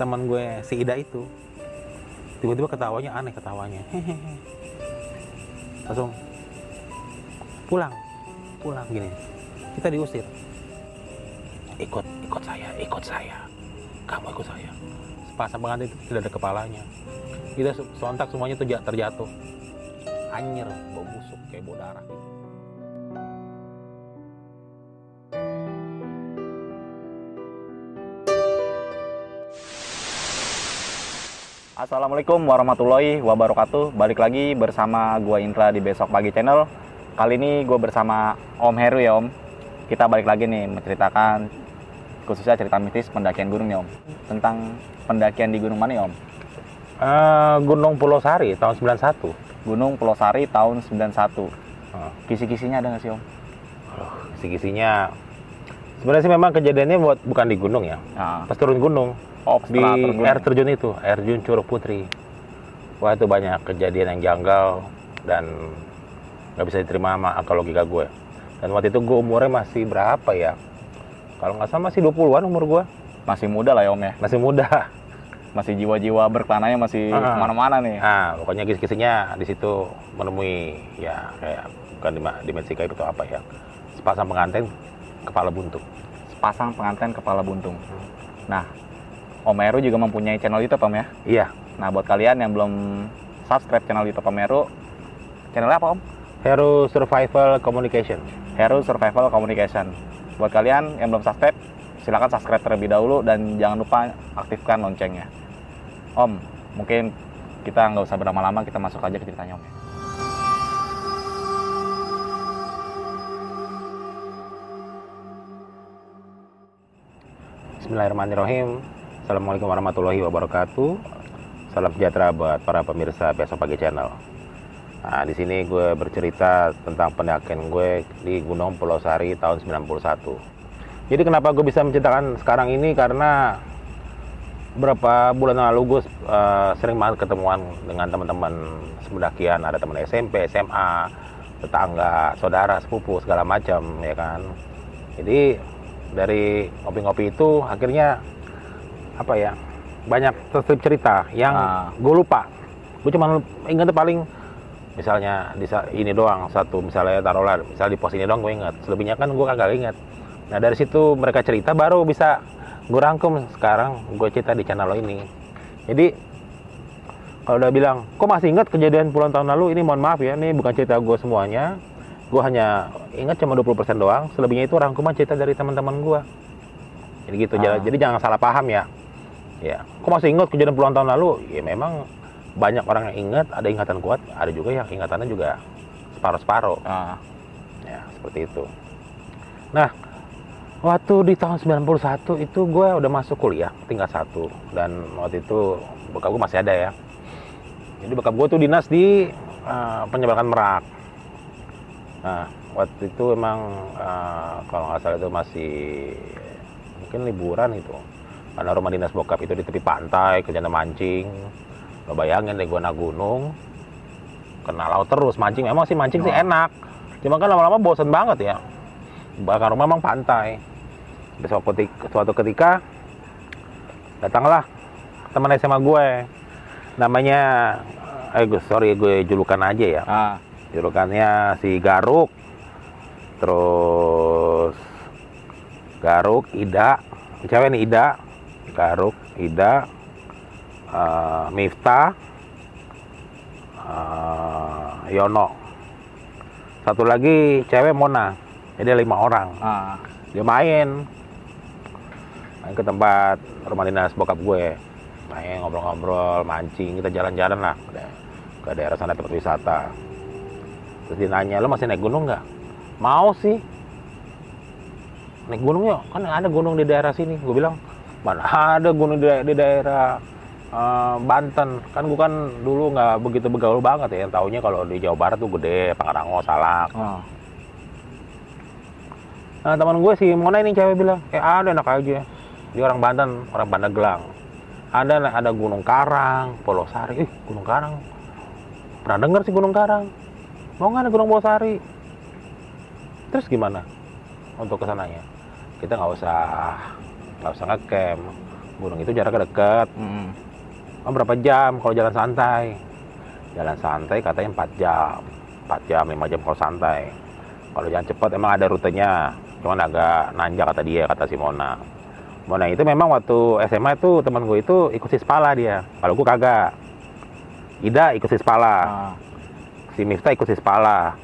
teman gue si Ida itu. Tiba-tiba ketawanya aneh ketawanya. Langsung pulang pulang gini. Kita diusir. Ikut ikut saya ikut saya. Kamu ikut saya. Sepasang pengantin itu tidak ada kepalanya. Kita sontak semuanya tuh ja- terjatuh. Anjir bau busuk kayak bau darah. gitu. Assalamualaikum warahmatullahi wabarakatuh. Balik lagi bersama gua Intra di Besok Pagi Channel. Kali ini gue bersama Om Heru ya Om. Kita balik lagi nih menceritakan khususnya cerita mistis pendakian gunung nih Om. Tentang pendakian di gunung mana ya Om? Eh, Gunung Pulau Sari tahun 91 Gunung Pulau Sari tahun 91. Oh. Kisi-kisinya ada nggak sih Om? kisi-kisinya sebenarnya sih memang kejadiannya buat bukan di gunung ya Nah, pas turun gunung di gunung. air terjun itu air terjun Curug Putri wah itu banyak kejadian yang janggal dan nggak bisa diterima sama akal logika gue dan waktu itu gue umurnya masih berapa ya kalau nggak salah masih 20-an umur gue Masih muda lah ya Om ya. masih muda Masih jiwa-jiwa berkelananya masih Ah. ke mana-mana nih. nah pokoknya kisi-kisinya di situ menemui ya kayak bukan di, di Meksika itu apa ya sepasang pengantin kepala buntung Pasang pengantin kepala buntung. Nah, Om Heru juga mempunyai channel YouTube Om ya. iya Nah, buat kalian yang belum subscribe channel YouTube Om Heru, channelnya apa Om? Hero Survival Communication Heru Survival Communication. Buat kalian yang belum subscribe, silakan subscribe terlebih dahulu dan jangan lupa aktifkan loncengnya. Om, mungkin kita nggak usah berlama-lama, kita masuk aja ke ceritanya Om. ya. Bismillahirrahmanirrahim. Assalamualaikum warahmatullahi wabarakatuh. Salam sejahtera buat para pemirsa Besok Pagi Channel. Nah, di sini gue bercerita tentang pendakian gue di Gunung Pulau Sari tahun 91. Jadi kenapa gue bisa menceritakan sekarang ini karena beberapa bulan lalu gue eh, sering banget ketemuan dengan teman-teman sependakian, ada teman SMP, SMA, tetangga, saudara, sepupu segala macam ya kan. Jadi dari ngopi-ngopi itu akhirnya apa ya banyak terselip cerita yang Ah. gue lupa. Gue cuma ingat paling misalnya di ini doang satu misalnya taruhlah misalnya di pos ini doang gue ingat selebihnya kan gue kagak ingat nah dari situ mereka cerita baru bisa gue rangkum. Sekarang gue cerita di channel lo ini. Jadi kalau udah bilang kok masih ingat kejadian puluhan tahun lalu? Ini mohon maaf ya ini bukan cerita gue semuanya. Gue hanya ingat cuma 20% doang. Selebihnya itu rangkuman cerita dari teman-teman gue jadi gitu Ah. jadi jangan salah paham ya ya kok masih ingat kejadian puluhan tahun lalu ya memang banyak orang yang ingat ada ingatan kuat ada juga yang ingatannya juga separuh-separuh Ah, ya seperti itu. Nah waktu di tahun 91 itu gue udah masuk kuliah tingkat satu. Dan waktu itu bokap gue masih ada ya. Jadi bokap gue tuh dinas di eh, penyeberangan merak. Nah waktu itu emang eh, kalau nggak salah itu masih mungkin liburan itu karena rumah dinas bokap itu di tepi pantai kerjaan mancing. Lo bayangin deh gue naik gunung kena laut terus. Mancing memang sih mancing sih enak. Cuma kan lama-lama bosen banget ya. Bahkan rumah memang pantai. Besok ketika, suatu ketika datanglah teman SMA gue. Namanya eh gue sorry gue julukan aja ya. Ah, julukannya si Garuk. Terus Garuk Ida. Cewek nih Ida Garuk Ida eh, Miftah eh, Yono. Satu lagi cewek Mona. Jadi lima orang. Ah, dia main. Main ke tempat rumah dinas bokap gue. Main ngobrol-ngobrol mancing. Kita jalan-jalan lah. Ke daerah sana tempat wisata. Terus dia nanya lo masih naik gunung nggak? Mau sih. Naik gunung yuk. Kan ada gunung di daerah sini gue bilang mana ada gunung di, di daerah eh, Banten kan gue kan dulu nggak begitu begaul banget ya taunya kalau di Jawa Barat tuh gede Pangrango Salak ah. Nah, teman gue si Mona ini cewek bilang, eh ada enak aja. Dia orang Banten, orang Pandeglang. Ada ada Gunung Karang, Pulau Sari. Ih, Gunung Karang. Pernah denger sih Gunung Karang? Mau nggak ada Gunung Pulau Sari? Terus gimana untuk ke sananya? Kita nggak usah nggak usah ngecamp, gunung itu jaraknya dekat. Hmm. oh, berapa jam kalau jalan santai? Jalan santai katanya 4 jam. 4 jam 5 jam kalau santai. Kalau jalan cepat emang ada rutenya. Cuman agak nanjak kata dia kata si Mona. Mona itu memang waktu SMA itu teman gue itu ikut Sispala dia. Kalau gue kagak. Ida ikut Sispala. Ah. si Miftah ikut Sispala.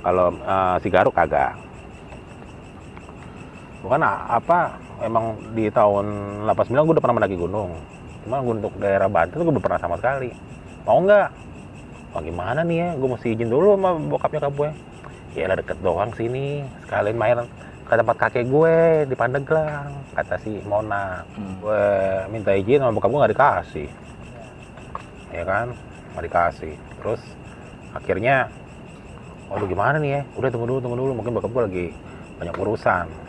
Kalau eh, si Garuk kagak bukan apa emang di tahun 89 gue udah pernah mendaki gunung. Cuma untuk daerah Banten gue belum pernah sama sekali. Mau nggak? Wah gimana nih ya? Gue mesti izin dulu sama bokapnya gue ya lah deket doang sini. Sekalian main ke tempat kakek gue di Pandeglang kata si Mona. Hmm. gue minta izin sama bokap gue nggak dikasih. Ya kan? Nggak dikasih. Terus akhirnya waduh gimana nih ya? Udah tunggu dulu tunggu dulu. Mungkin bokap gue lagi banyak urusan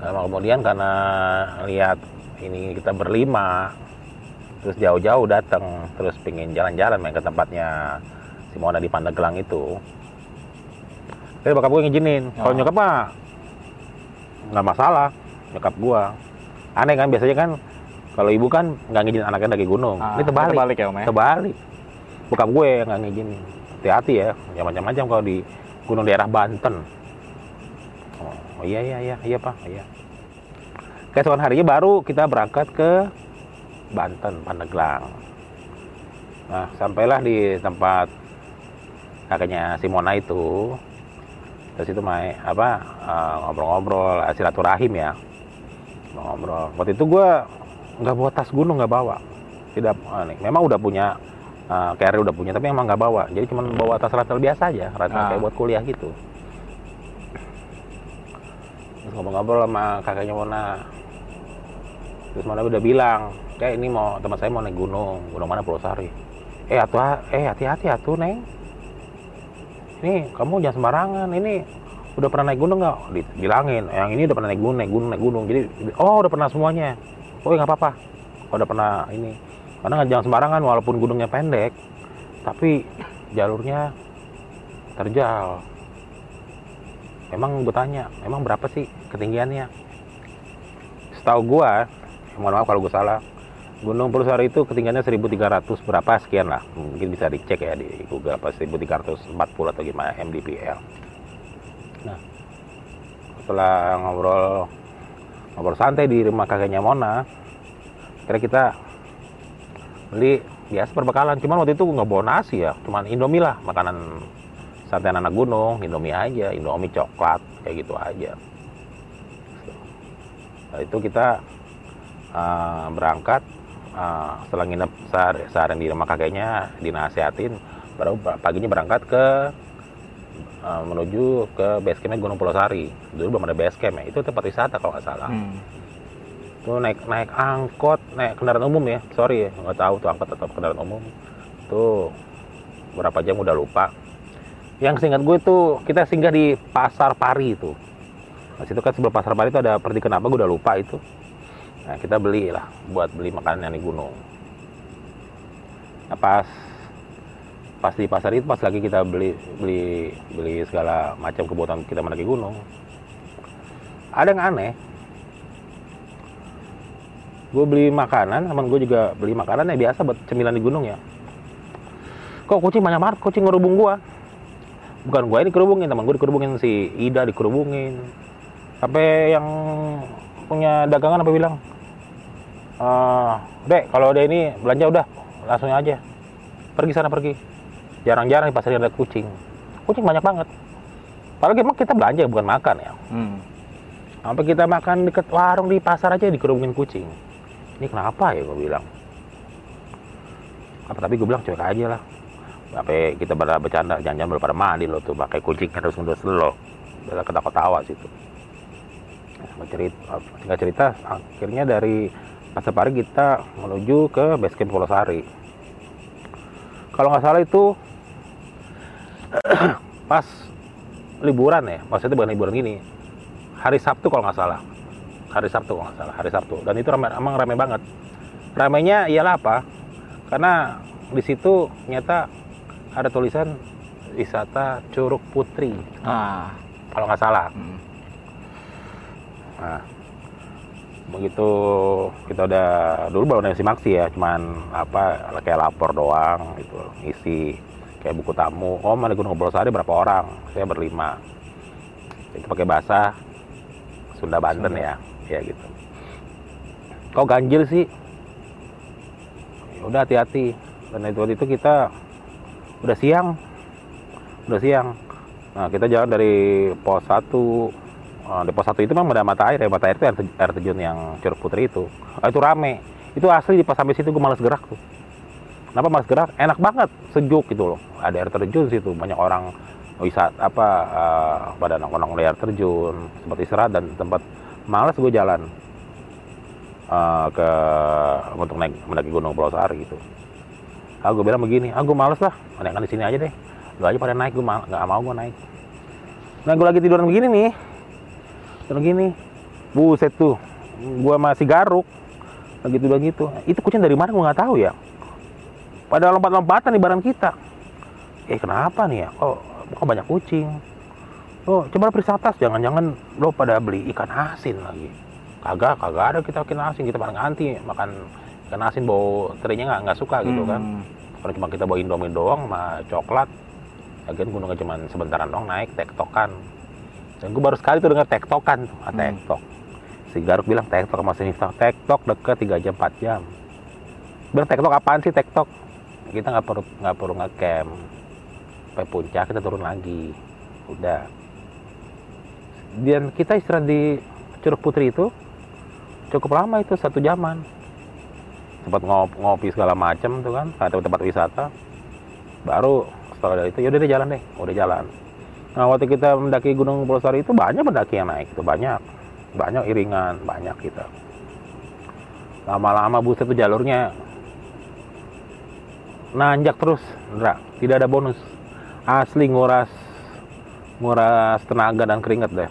lama kemudian karena lihat ini kita berlima terus jauh-jauh datang terus pingin jalan-jalan main ke tempatnya si Mona di Pandeglang itu. Jadi bokap gue ngizinin kalau Oh. nyokap mah nggak masalah nyokap gua. Aneh kan biasanya kan kalau ibu kan nggak ngizinin anaknya dari gunung. Ah, ini terbalik. terbalik ya om ya? Terbalik. Bokap gue yang nggak ngizinin hati-hati ya ya macam-macam kalau di gunung daerah Banten oh, iya iya iya iya pak iya. Keesokan harinya baru kita berangkat ke Banten Pandeglang. Nah sampailah di tempat kakaknya Simona itu. Terus itu main apa eh, ngobrol-ngobrol eh, silaturahim ya. Ngobrol waktu itu gue nggak bawa tas gunung nggak bawa. Tidak nih memang udah punya eh, carrier udah punya tapi emang nggak bawa. Jadi cuma bawa tas ransel biasa aja ransel Ah. kayak buat kuliah gitu ngobrol-ngobrol sama kakaknya Mona. Terus Mona udah bilang kayak ini mau teman saya mau naik gunung. Gunung mana? Pulau Sari. Eh atuh eh hati-hati atuh neng. Ini kamu jangan sembarangan. Ini udah pernah naik gunung nggak? Bilangin yang ini udah pernah naik gunung naik gunung naik gunung. Jadi oh udah pernah semuanya. Oh nggak apa-apa. Oh, udah pernah ini. Karena nggak jangan sembarangan walaupun gunungnya pendek tapi jalurnya terjal emang gue tanya emang berapa sih ketinggiannya? Setahu gua mohon maaf kalau gue salah Gunung Purusari itu ketinggiannya 1300 berapa sekian lah. Mungkin bisa dicek ya di Google apa 1340 atau gimana MDPL nah setelah ngobrol ngobrol santai di rumah kakeknya Mona kira kita beli biasa perbekalan. Cuman waktu itu nggak bawa nasi ya cuman Indomie lah makanan santai anak gunung Indomie aja Indomie coklat kayak gitu aja. Nah, itu kita uh, berangkat uh, setelah nginep sehari, seharian di rumah kakeknya dinasehatin baru paginya berangkat ke uh, menuju ke base campnya Gunung Pulau Sari. Dulu belum ada base camp ya itu tempat wisata kalau nggak salah. Hmm. tuh naik naik angkot naik kendaraan umum ya sorry ya nggak tahu tuh angkot atau kendaraan umum. Tuh berapa jam udah lupa yang seingat gue tuh kita singgah di pasar pari itu. Nah, situ kan sebelum pasar pari itu ada pergi kenapa gue udah lupa itu? Nah kita beli lah buat beli makanan yang di gunung. Nah pas pas di pasar itu pas lagi kita beli beli beli segala macam kebutuhan kita mendaki gunung ada yang aneh. Gue beli makanan teman gue juga beli makanan ya biasa buat cemilan di gunung ya. Kok kucing banyak banget? Kucing ngerubung gue bukan gue ini kerubungin teman gue dikerubungin si Ida dikerubungin. Sampai yang punya dagangan apa bilang "Eh, dek kalau ada ini belanja udah langsung aja. Pergi sana pergi. Jarang-jarang di pasar ada kucing. Kucing banyak banget. Padahal emang kita belanja bukan makan ya. Hmm. sampai kita makan deket warung di pasar aja dikerubungin kucing. Ini kenapa ya? gue bilang. Apa tapi gue bilang cuek aja lah sampai kita pada bercanda jangan-jangan belum pada mandi lo tuh pakai kucing terus terus lo udah ketawa-tawa situ. Singkat cerita, singkat cerita akhirnya dari Pasar Pari kita menuju ke base camp Pulau Sari. Kalau nggak salah itu pas liburan ya maksudnya bukan liburan gini hari Sabtu kalau nggak salah. Hari Sabtu kalau nggak salah hari Sabtu. Dan itu ramai emang ramai banget. Ramainya ialah apa? Karena di situ nyata ada tulisan wisata Curug Putri. Ah. kalau nggak salah. Hmm. nah begitu kita udah dulu baru naik simaksi ya cuman apa kayak lapor doang gitu isi kayak buku tamu. Oh mana Gunung Sehari berapa orang? Saya berlima. Itu pakai bahasa Sunda Banten Sunda. ya ya gitu. Kok ganjil sih? Ya udah hati-hati. Dan itu waktu itu kita udah siang. Udah siang. Nah kita jalan dari pos 1 Eh, di pos 1 itu memang ada mata air ya. Mata air itu air, terj- air terjun yang Curug Putri itu. Ah, itu rame. Itu asli di pas sampai situ gue males gerak tuh. Kenapa males gerak? Enak banget. Sejuk gitu loh. Ada air terjun situ. Banyak orang wisata apa eh, pada nongkrong di air terjun tempat istirahat dan tempat males gue jalan eh, ke untuk naik mendaki gunung Pulau Sari gitu ah gue bilang begini ah males lah naikkan di sini aja deh. Lu aja pada naik gue nggak mau gue naik. Nah gue lagi tiduran begini nih. Tiduran gini. Buset tuh gue masih garuk. Lagi tiduran gitu. Itu kucing dari mana gue nggak tahu ya? Pada lompat-lompatan di barang kita. Eh kenapa nih ya? Kok kok banyak kucing? Oh coba periksa atas jangan-jangan lo pada beli ikan asin lagi. Kagak kagak ada kita ikan asin kita paling anti makan ikan asin bau terinya nggak nggak suka gitu kan. Hmm. kalau cuma kita bawa indomie doang sama coklat lagian gunungnya cuma sebentaran doang naik tektokan. Dan gue baru sekali tuh denger tektokan tuh ah, Hmm. tektok. Si Garuk bilang tektok sama si Miftah tektok deket 3 jam 4 jam. Bilang tektok apaan sih tektok? Kita nggak perlu nggak perlu ngecamp. Sampai puncak kita turun lagi. Udah. Dan kita istirahat di Curug Putri itu cukup lama itu satu jaman tempat ngop- ngopi segala macam tuh kan atau tempat wisata. Baru setelah dari itu yaudah deh jalan deh udah jalan. Nah waktu kita mendaki Gunung Pulau itu banyak pendaki yang naik itu banyak. Banyak iringan banyak kita lama-lama buset tuh jalurnya nanjak terus Ndra. tidak ada bonus. Asli nguras nguras tenaga dan keringat deh.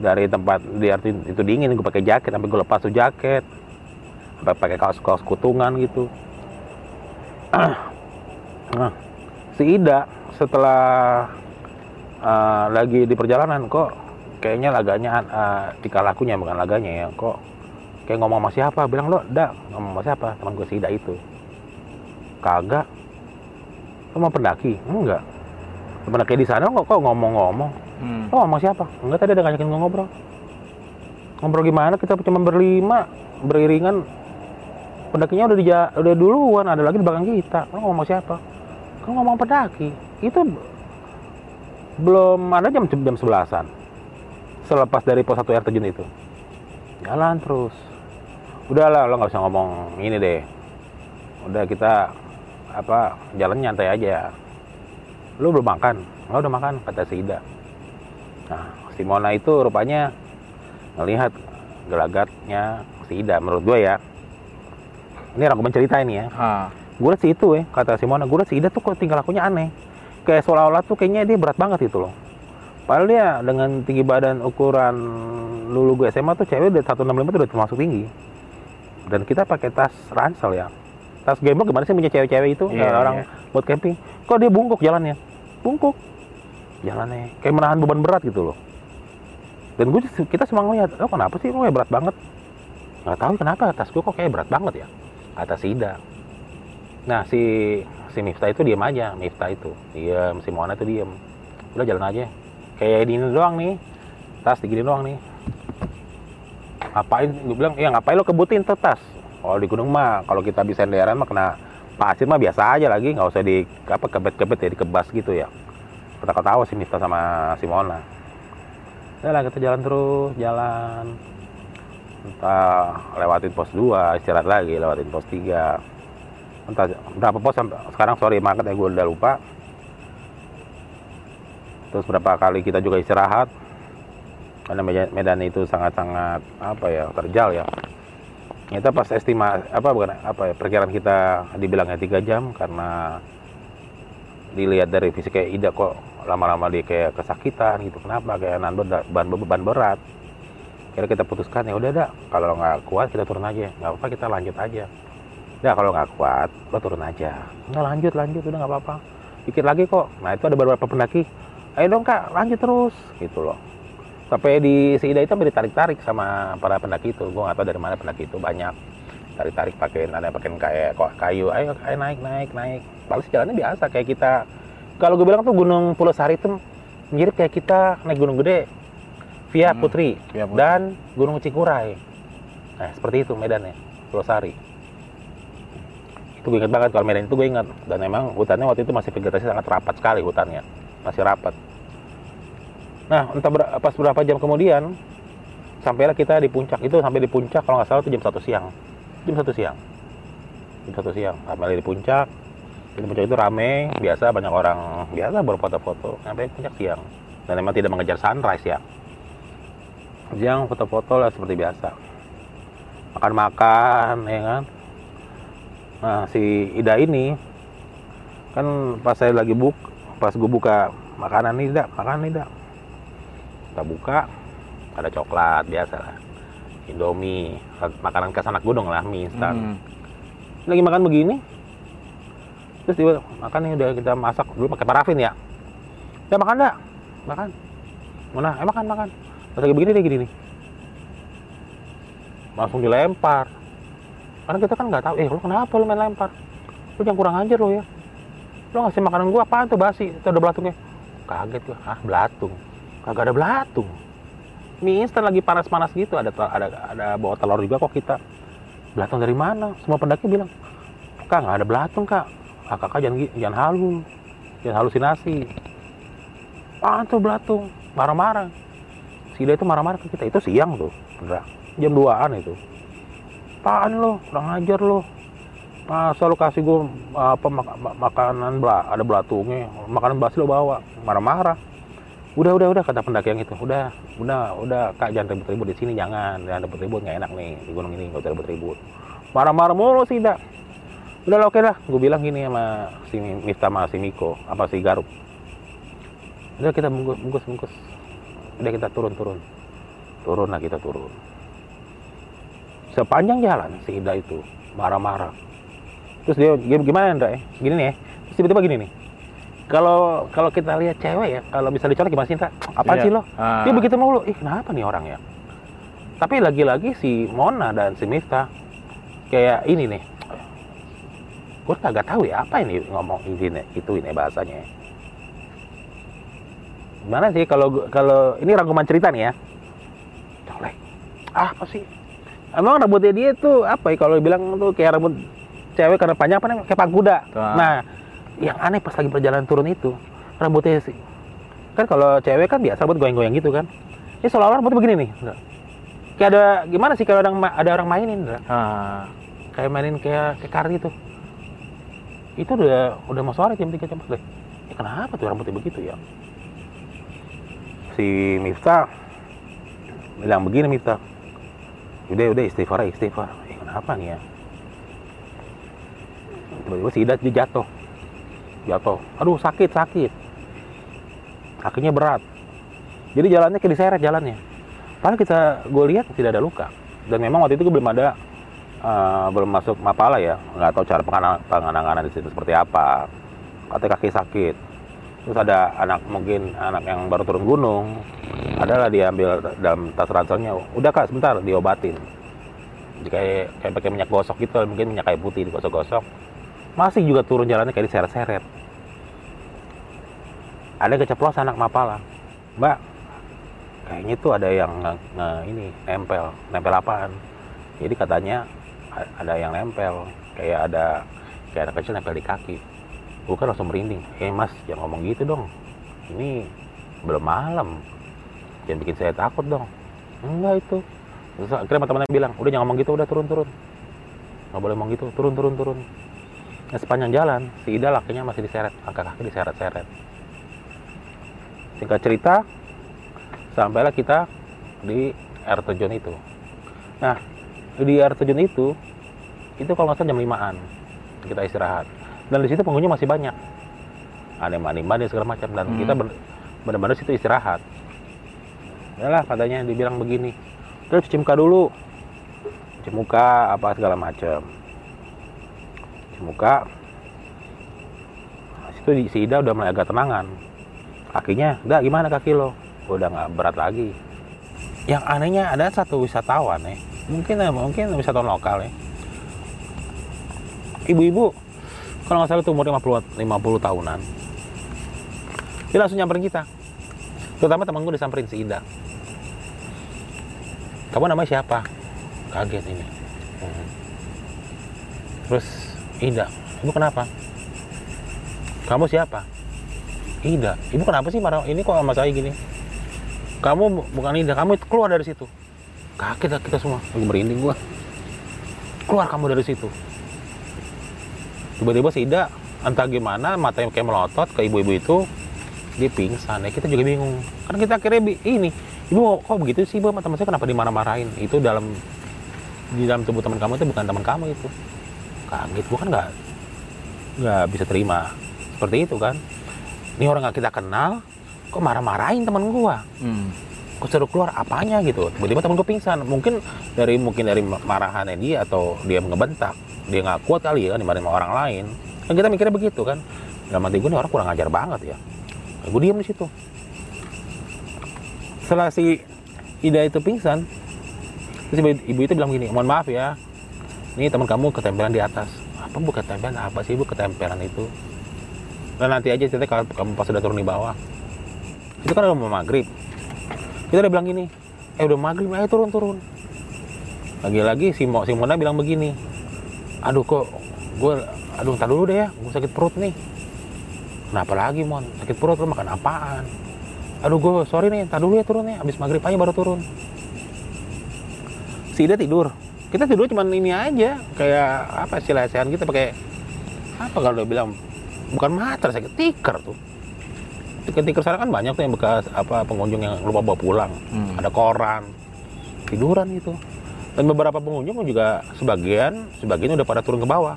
Dari tempat di itu dingin gue pakai jaket sampai gue lepas tuh jaket pakai kaos kaos kutungan gitu. Nah si Ida setelah eh, lagi di perjalanan kok kayaknya laganya uh, tika lakunya bukan laganya ya kok kayak ngomong sama siapa? Bilang lo dak ngomong sama siapa? Teman gue si Ida itu. Kagak. Lo mau pendaki? Enggak. Pendaki di sana kok kok ngomong-ngomong? Hmm. lo ngomong siapa? Enggak tadi ada ngajakin gue ngobrol. Ngobrol gimana? Kita cuma berlima beriringan pendakinya udah di udah duluan ada lagi di belakang kita. Lo ngomong siapa? Kan ngomong pendaki. Itu belum ada jam jam sebelasan. Selepas dari pos satu air terjun itu. Jalan terus. Udahlah lo nggak usah ngomong ini deh. Udah kita apa jalan nyantai aja. Lu belum makan? Lo udah makan kata si Ida. Nah si Mona itu rupanya ngelihat gelagatnya si Ida menurut gue ya ini orang gue mencerita ini ya. Gue liat si itu ya kata si Mona gue liat si Ida tuh kok tinggal lakunya aneh. Kayak seolah-olah tuh kayaknya dia berat banget gitu loh. Padahal dia dengan tinggi badan ukuran lulu gue SMA tuh cewek udah 165 tuh udah termasuk tinggi. Dan kita pakai tas ransel ya. Tas gembok gimana sih punya cewek-cewek itu? Iya, orang iya. buat camping. Kok dia bungkuk jalannya? Bungkuk. Jalannya kayak menahan beban berat gitu loh. Dan gue kita semua ngeliat lo kenapa sih lo kayak berat banget? Nggak tahu kenapa tas gue kok kayak berat banget ya kata si Ida. Nah si si Miftah itu diam aja Miftah itu. Diam si Mona itu diam udah jalan aja. Kayak di ini doang nih. Tas digini doang nih. Ngapain? Gue bilang ya ngapain lo kebutin tuh tas? Kalau di gunung mah kalau kita bisa senderan mah kena pasir mah biasa aja lagi. Nggak usah di apa kebet-kebet ya dikebas gitu ya. Ketawa-tawa si Miftah sama si Mona Udah lah kita jalan terus jalan entah lewatin pos 2 istirahat lagi lewatin pos 3 entah berapa pos sampai sekarang sorry market ya gue udah lupa. Terus berapa kali kita juga istirahat. Karena medan, itu sangat-sangat apa ya terjal ya. Kita pas estimasi apa bukan apa ya perkiraan kita dibilangnya tiga jam karena dilihat dari fisik kayak Ida kok lama-lama dia kayak kesakitan gitu. Kenapa? Kayak nan berat ban beban berat kira kita putuskan ya udah dah kalau nggak kuat kita turun aja. Nggak apa-apa kita lanjut aja. Ya kalau nggak kuat lo turun aja. Nggak lanjut lanjut udah nggak apa-apa. Dikit lagi kok. Nah itu ada beberapa pendaki. Ayo dong kak lanjut terus. Gitu loh. Sampai di si Ida itu ditarik-tarik sama para pendaki itu. Gue nggak tahu dari mana pendaki itu banyak. Tarik-tarik pakai ada pakai kayak kok kayu. Ayo ayo naik naik naik. Paling jalannya biasa kayak kita. Kalau gue bilang tuh Gunung Pulau Sari itu mirip kayak kita naik Gunung Gede via Hmm, Putri Via Putri. dan Gunung Cikuray. Nah seperti itu medannya Pulau Sari. Itu gue ingat banget kalau medan itu gue ingat. Dan memang hutannya waktu itu masih vegetasi sangat rapat sekali hutannya. Masih rapat. Nah entah ber- pas berapa jam kemudian sampailah kita di puncak. Itu sampai di puncak kalau nggak salah itu jam satu siang. Jam satu siang. Jam satu siang. Sampai di puncak. Di puncak itu rame biasa banyak orang. Biasa berfoto-foto. Sampai puncak siang. Dan memang tidak mengejar sunrise ya siang foto-foto lah seperti biasa. Makan-makan ya kan? Nah si Ida ini kan pas saya lagi buk pas gue buka makanan nih Ida. Makanan nih Ida. Kita buka ada coklat biasa lah. Indomie makanan khas anak gunung lah mie instan. Hmm. lagi makan begini terus tiba makan nih udah kita masak. Dulu pakai parafin ya. Ya makan dah makan. Mana eh makan makan lagi begini dia gini nih. Langsung dilempar. Karena kita kan nggak tahu eh lu kenapa lu main lempar? Lu jangan kurang ajar lo ya. Lu ngasih makanan gua apaan tuh basi? Itu ada belatungnya kaget gua ah belatung? Kagak ada belatung. Mie instan lagi panas-panas gitu ada ada ada bawa telur juga kok kita. Belatung dari mana? Semua pendaki bilang. Kak nggak ada belatung kak. Ah, kakak jangan jangan halu jangan halusinasi. Apaan tuh belatung? Marah-marah si itu marah-marah ke kita. Itu siang tuh beneran jam 2an itu. Apaan lo? Kurang ajar lo. Masa lo kasih gue apa mak- mak- makanan bela ada belatungnya makanan basi lo bawa. Marah-marah. Udah udah udah kata pendaki yang itu. Udah udah udah. Kak jangan ribut-ribut di sini jangan. Jangan ribut-ribut nggak enak nih. Di gunung ini nggak ribut-ribut. Marah-marah mulu sih dah udah lah oke dah gue bilang gini sama si Miftah sama si Miko apa si Garuk. Udah kita bungkus bungkus bungkus udah kita turun turun. Turun lah kita turun. Sepanjang jalan si Ida itu marah-marah. Terus dia gim- gimana Indra ya gini nih ya. Terus tiba-tiba gini nih. Kalau kalau kita lihat cewek ya kalau bisa dicolok gimana sih Indra apa Iya. sih lo? Ah. dia begitu mulu. Ih kenapa nih orang ya? Tapi lagi-lagi si Mona dan si Miftah kayak ini nih. Gue kagak tahu ya apa ini ngomong ini itu ini bahasanya gimana sih kalau kalau ini rangkuman cerita nih ya? Colek. Ah apa sih? Emang rambutnya dia tuh apa ya? Kalau bilang tuh kayak rambut cewek karena panjang apa namanya? Kayak paguda Ah. nah yang aneh pas lagi perjalanan turun itu rambutnya sih kan kalau cewek kan biasa rambut goyang-goyang gitu kan. Ini seolah-olah rambutnya begini nih kayak ada gimana sih kalau ada orang mainin Indra? Ah. kayak mainin kayak kayak kari itu itu udah udah mau sore jam tiga jam 4 deh. Ya kenapa tuh rambutnya begitu ya si Miftah bilang begini Miftah. Udah udah istighfar istighfar. Eh kenapa nih ya? Tiba-tiba si Ida dia jatuh. Jatuh. Aduh sakit sakit. Kakinya berat. Jadi jalannya kayak diseret jalannya. Padahal kita gue lihat tidak ada luka. Dan memang waktu itu gue belum ada eh, belum masuk mapala ya. Nggak tahu cara pengenanganan di situ seperti apa. Katanya kaki sakit terus ada anak mungkin anak yang baru turun gunung adalah diambil dalam tas ranselnya udah kak sebentar diobatin. Kayak kayak pakai minyak gosok gitu mungkin minyak kayu putih digosok-gosok. Masih juga turun jalannya kayak diseret-seret. Ada keceplosan anak mapala. Mbak kayaknya tuh ada yang nge- ini nempel. Nempel apaan? Jadi katanya ada yang nempel. Kayak ada kayak anak kecil nempel di kaki gue kan langsung merinding. Eh mas jangan ngomong gitu dong. Ini belum malam. Jangan bikin saya takut dong. Enggak itu. Terus akhirnya teman-teman bilang udah jangan ngomong gitu udah turun turun nggak boleh ngomong gitu turun turun turun. Nah, sepanjang jalan si Ida lakinya masih diseret angka kaki diseret-seret. Singkat cerita sampailah kita di air terjun itu. Nah di air terjun itu itu kalau nggak salah jam 5an kita istirahat dan di situ pengunjung masih banyak. Ada yang mandi-mandi segala macam. Dan Hmm. kita ben- benar-benar situ istirahat. Ya lah katanya dibilang begini. Terus cuci muka dulu. Cuci muka apa segala macam. Cuci muka. Situ si Ida udah mulai agak tenangan. Kakinya udah gimana kaki lo? Udah nggak berat lagi. Yang anehnya ada satu wisatawan ya. Mungkin mungkin wisatawan lokal ya. Ibu-ibu kalau nggak salah itu umur 50 50 tahunan. Dia langsung nyamperin kita. Terutama teman gue disamperin si Ida kamu namanya siapa? Kaget ini. Hmm. terus Ida ibu kenapa? Kamu siapa? Ida ibu kenapa sih marah? Ini kok sama saya gini? Kamu bu- bukan Ida kamu keluar dari situ. Kaget kita semua. Lagi merinding gua. Keluar kamu dari situ tiba-tiba si Ida entah gimana matanya kayak melotot ke ibu-ibu itu dia pingsan. Ya kita juga bingung. Kan kita akhirnya ini ibu kok begitu sih bu? Sama teman saya kenapa dimarah-marahin? Itu dalam di dalam tubuh teman kamu itu bukan teman kamu itu. Kaget. Gua kan nggak nggak bisa terima. Seperti itu kan. Ini orang nggak kita kenal kok marah-marahin teman gua? Hmm. Suruh keluar apanya gitu. Tiba-tiba temen gue pingsan. Mungkin dari mungkin dari marahannya dia atau dia ngebentak dia nggak kuat kali ya kan dimarahin sama orang lain. Kan kita mikirnya begitu kan. Dalam hati gue nih orang kurang ajar banget ya. Gue diem di situ. Setelah si Ida itu pingsan terus ibu, itu bilang gini mohon maaf ya ini teman kamu ketempelan di atas. Apa bu ketempelan? Apa sih bu ketempelan itu? Dan nanti aja cerita kalau kamu pas udah turun di bawah. Itu kan udah mau maghrib kita udah bilang gini eh udah maghrib ayo turun turun. Lagi-lagi si Mo, si Mona bilang begini aduh kok gue aduh ntar dulu deh ya gue sakit perut nih. Kenapa lagi Mon? Sakit perut lu makan apaan? Aduh gue sorry nih ntar dulu ya turun ya abis maghrib aja baru turun. Si Ida tidur. Kita tidur cuman ini aja kayak apa sih lesehan kita pakai apa kalau udah bilang bukan matras ya tikar tuh tikar-tikar sana kan banyak tuh yang bekas apa pengunjung yang lupa bawa pulang. Hmm. ada koran tiduran gitu dan beberapa pengunjung juga sebagian sebagian udah pada turun ke bawah.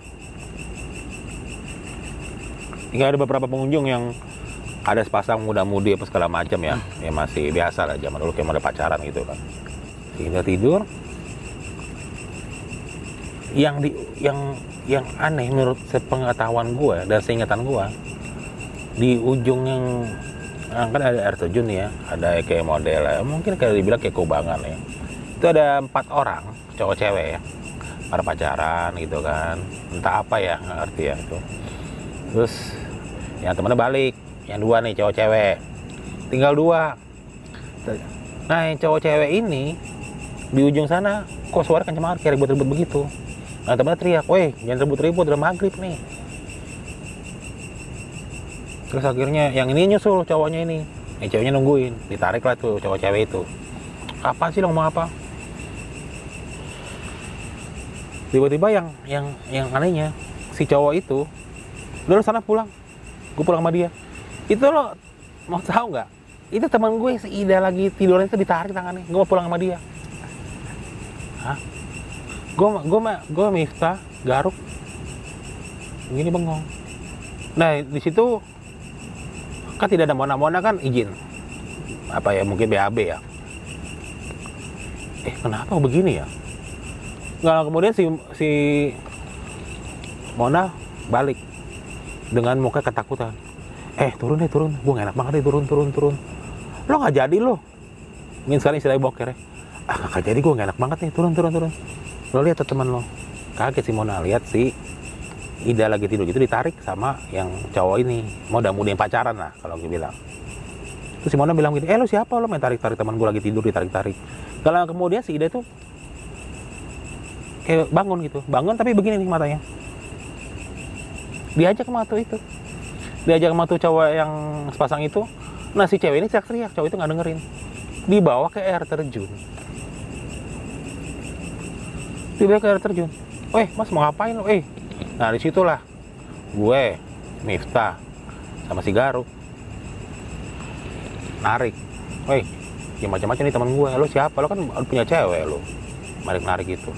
Tinggal ada beberapa pengunjung yang ada sepasang muda-mudi apa segala macam ya ya masih biasa lah zaman dulu kayak ada pacaran gitu kan. Sehingga tidur. Yang di yang yang aneh menurut sepengetahuan gue dan seingatan gue di ujung yang ah, kan ada air terjun ya ada kayak model ya, mungkin kayak dibilang kayak kubangan ya. Itu ada empat orang cowok cewek ya. Pada pacaran gitu kan. Entah apa ya nggak ngerti ya itu. Terus yang temennya balik. Yang dua nih cowok cewek. Tinggal dua. Nah yang cowok cewek ini di ujung sana kok suara kenceng banget kayak ribut-ribut begitu. Nah temennya teriak weh jangan ribut-ribut udah maghrib nih terus akhirnya yang ini nyusul cowoknya ini. Yang ceweknya nungguin. Ditarik lah tuh cowok cewek itu. Kapan sih lo ngomong apa? Tiba-tiba yang yang yang anehnya si cowok itu lo sana pulang. Gue pulang sama dia. Itu lo mau tahu nggak? Itu teman gue si Ida lagi tiduran itu ditarik tangannya. Gue mau pulang sama dia. Hah? Gue gue gue Miftah garuk. Begini bengong. Nah di situ kan tidak ada mona-mona kan izin. Apa ya mungkin BAB ya. Eh kenapa begini ya? Nggak kemudian si si Mona balik dengan muka ketakutan. Eh turun deh turun. Gue enak banget deh turun turun turun. Lo nggak jadi lo. Mungkin sekarang istilahnya boker ya. Ah gak jadi gue gak enak banget nih. Turun turun turun. Lo lihat teman lo. Kaget si Mona lihat si Ida lagi tidur. Gitu ditarik sama yang cowok ini. Muda-mudi yang pacaran lah kalau gue bilang. Terus si Mona bilang gini eh lo siapa lo main tarik-tarik teman gue lagi tidur ditarik-tarik. Kalau kemudian si Ida tuh kayak bangun gitu. Bangun tapi begini nih matanya. Diajak ke matu itu. Diajak ke matu cowok yang sepasang itu. Nah si cewek ini teriak-teriak cowok itu nggak dengerin. Dibawa ke air terjun. Dibawa ke air terjun. Weh mas mau ngapain lo eh nah di situlah gue Miftah sama si Garuk narik. Weh ya macam-macam nih teman gue. Lo siapa? Lo kan punya cewek lo narik narik itu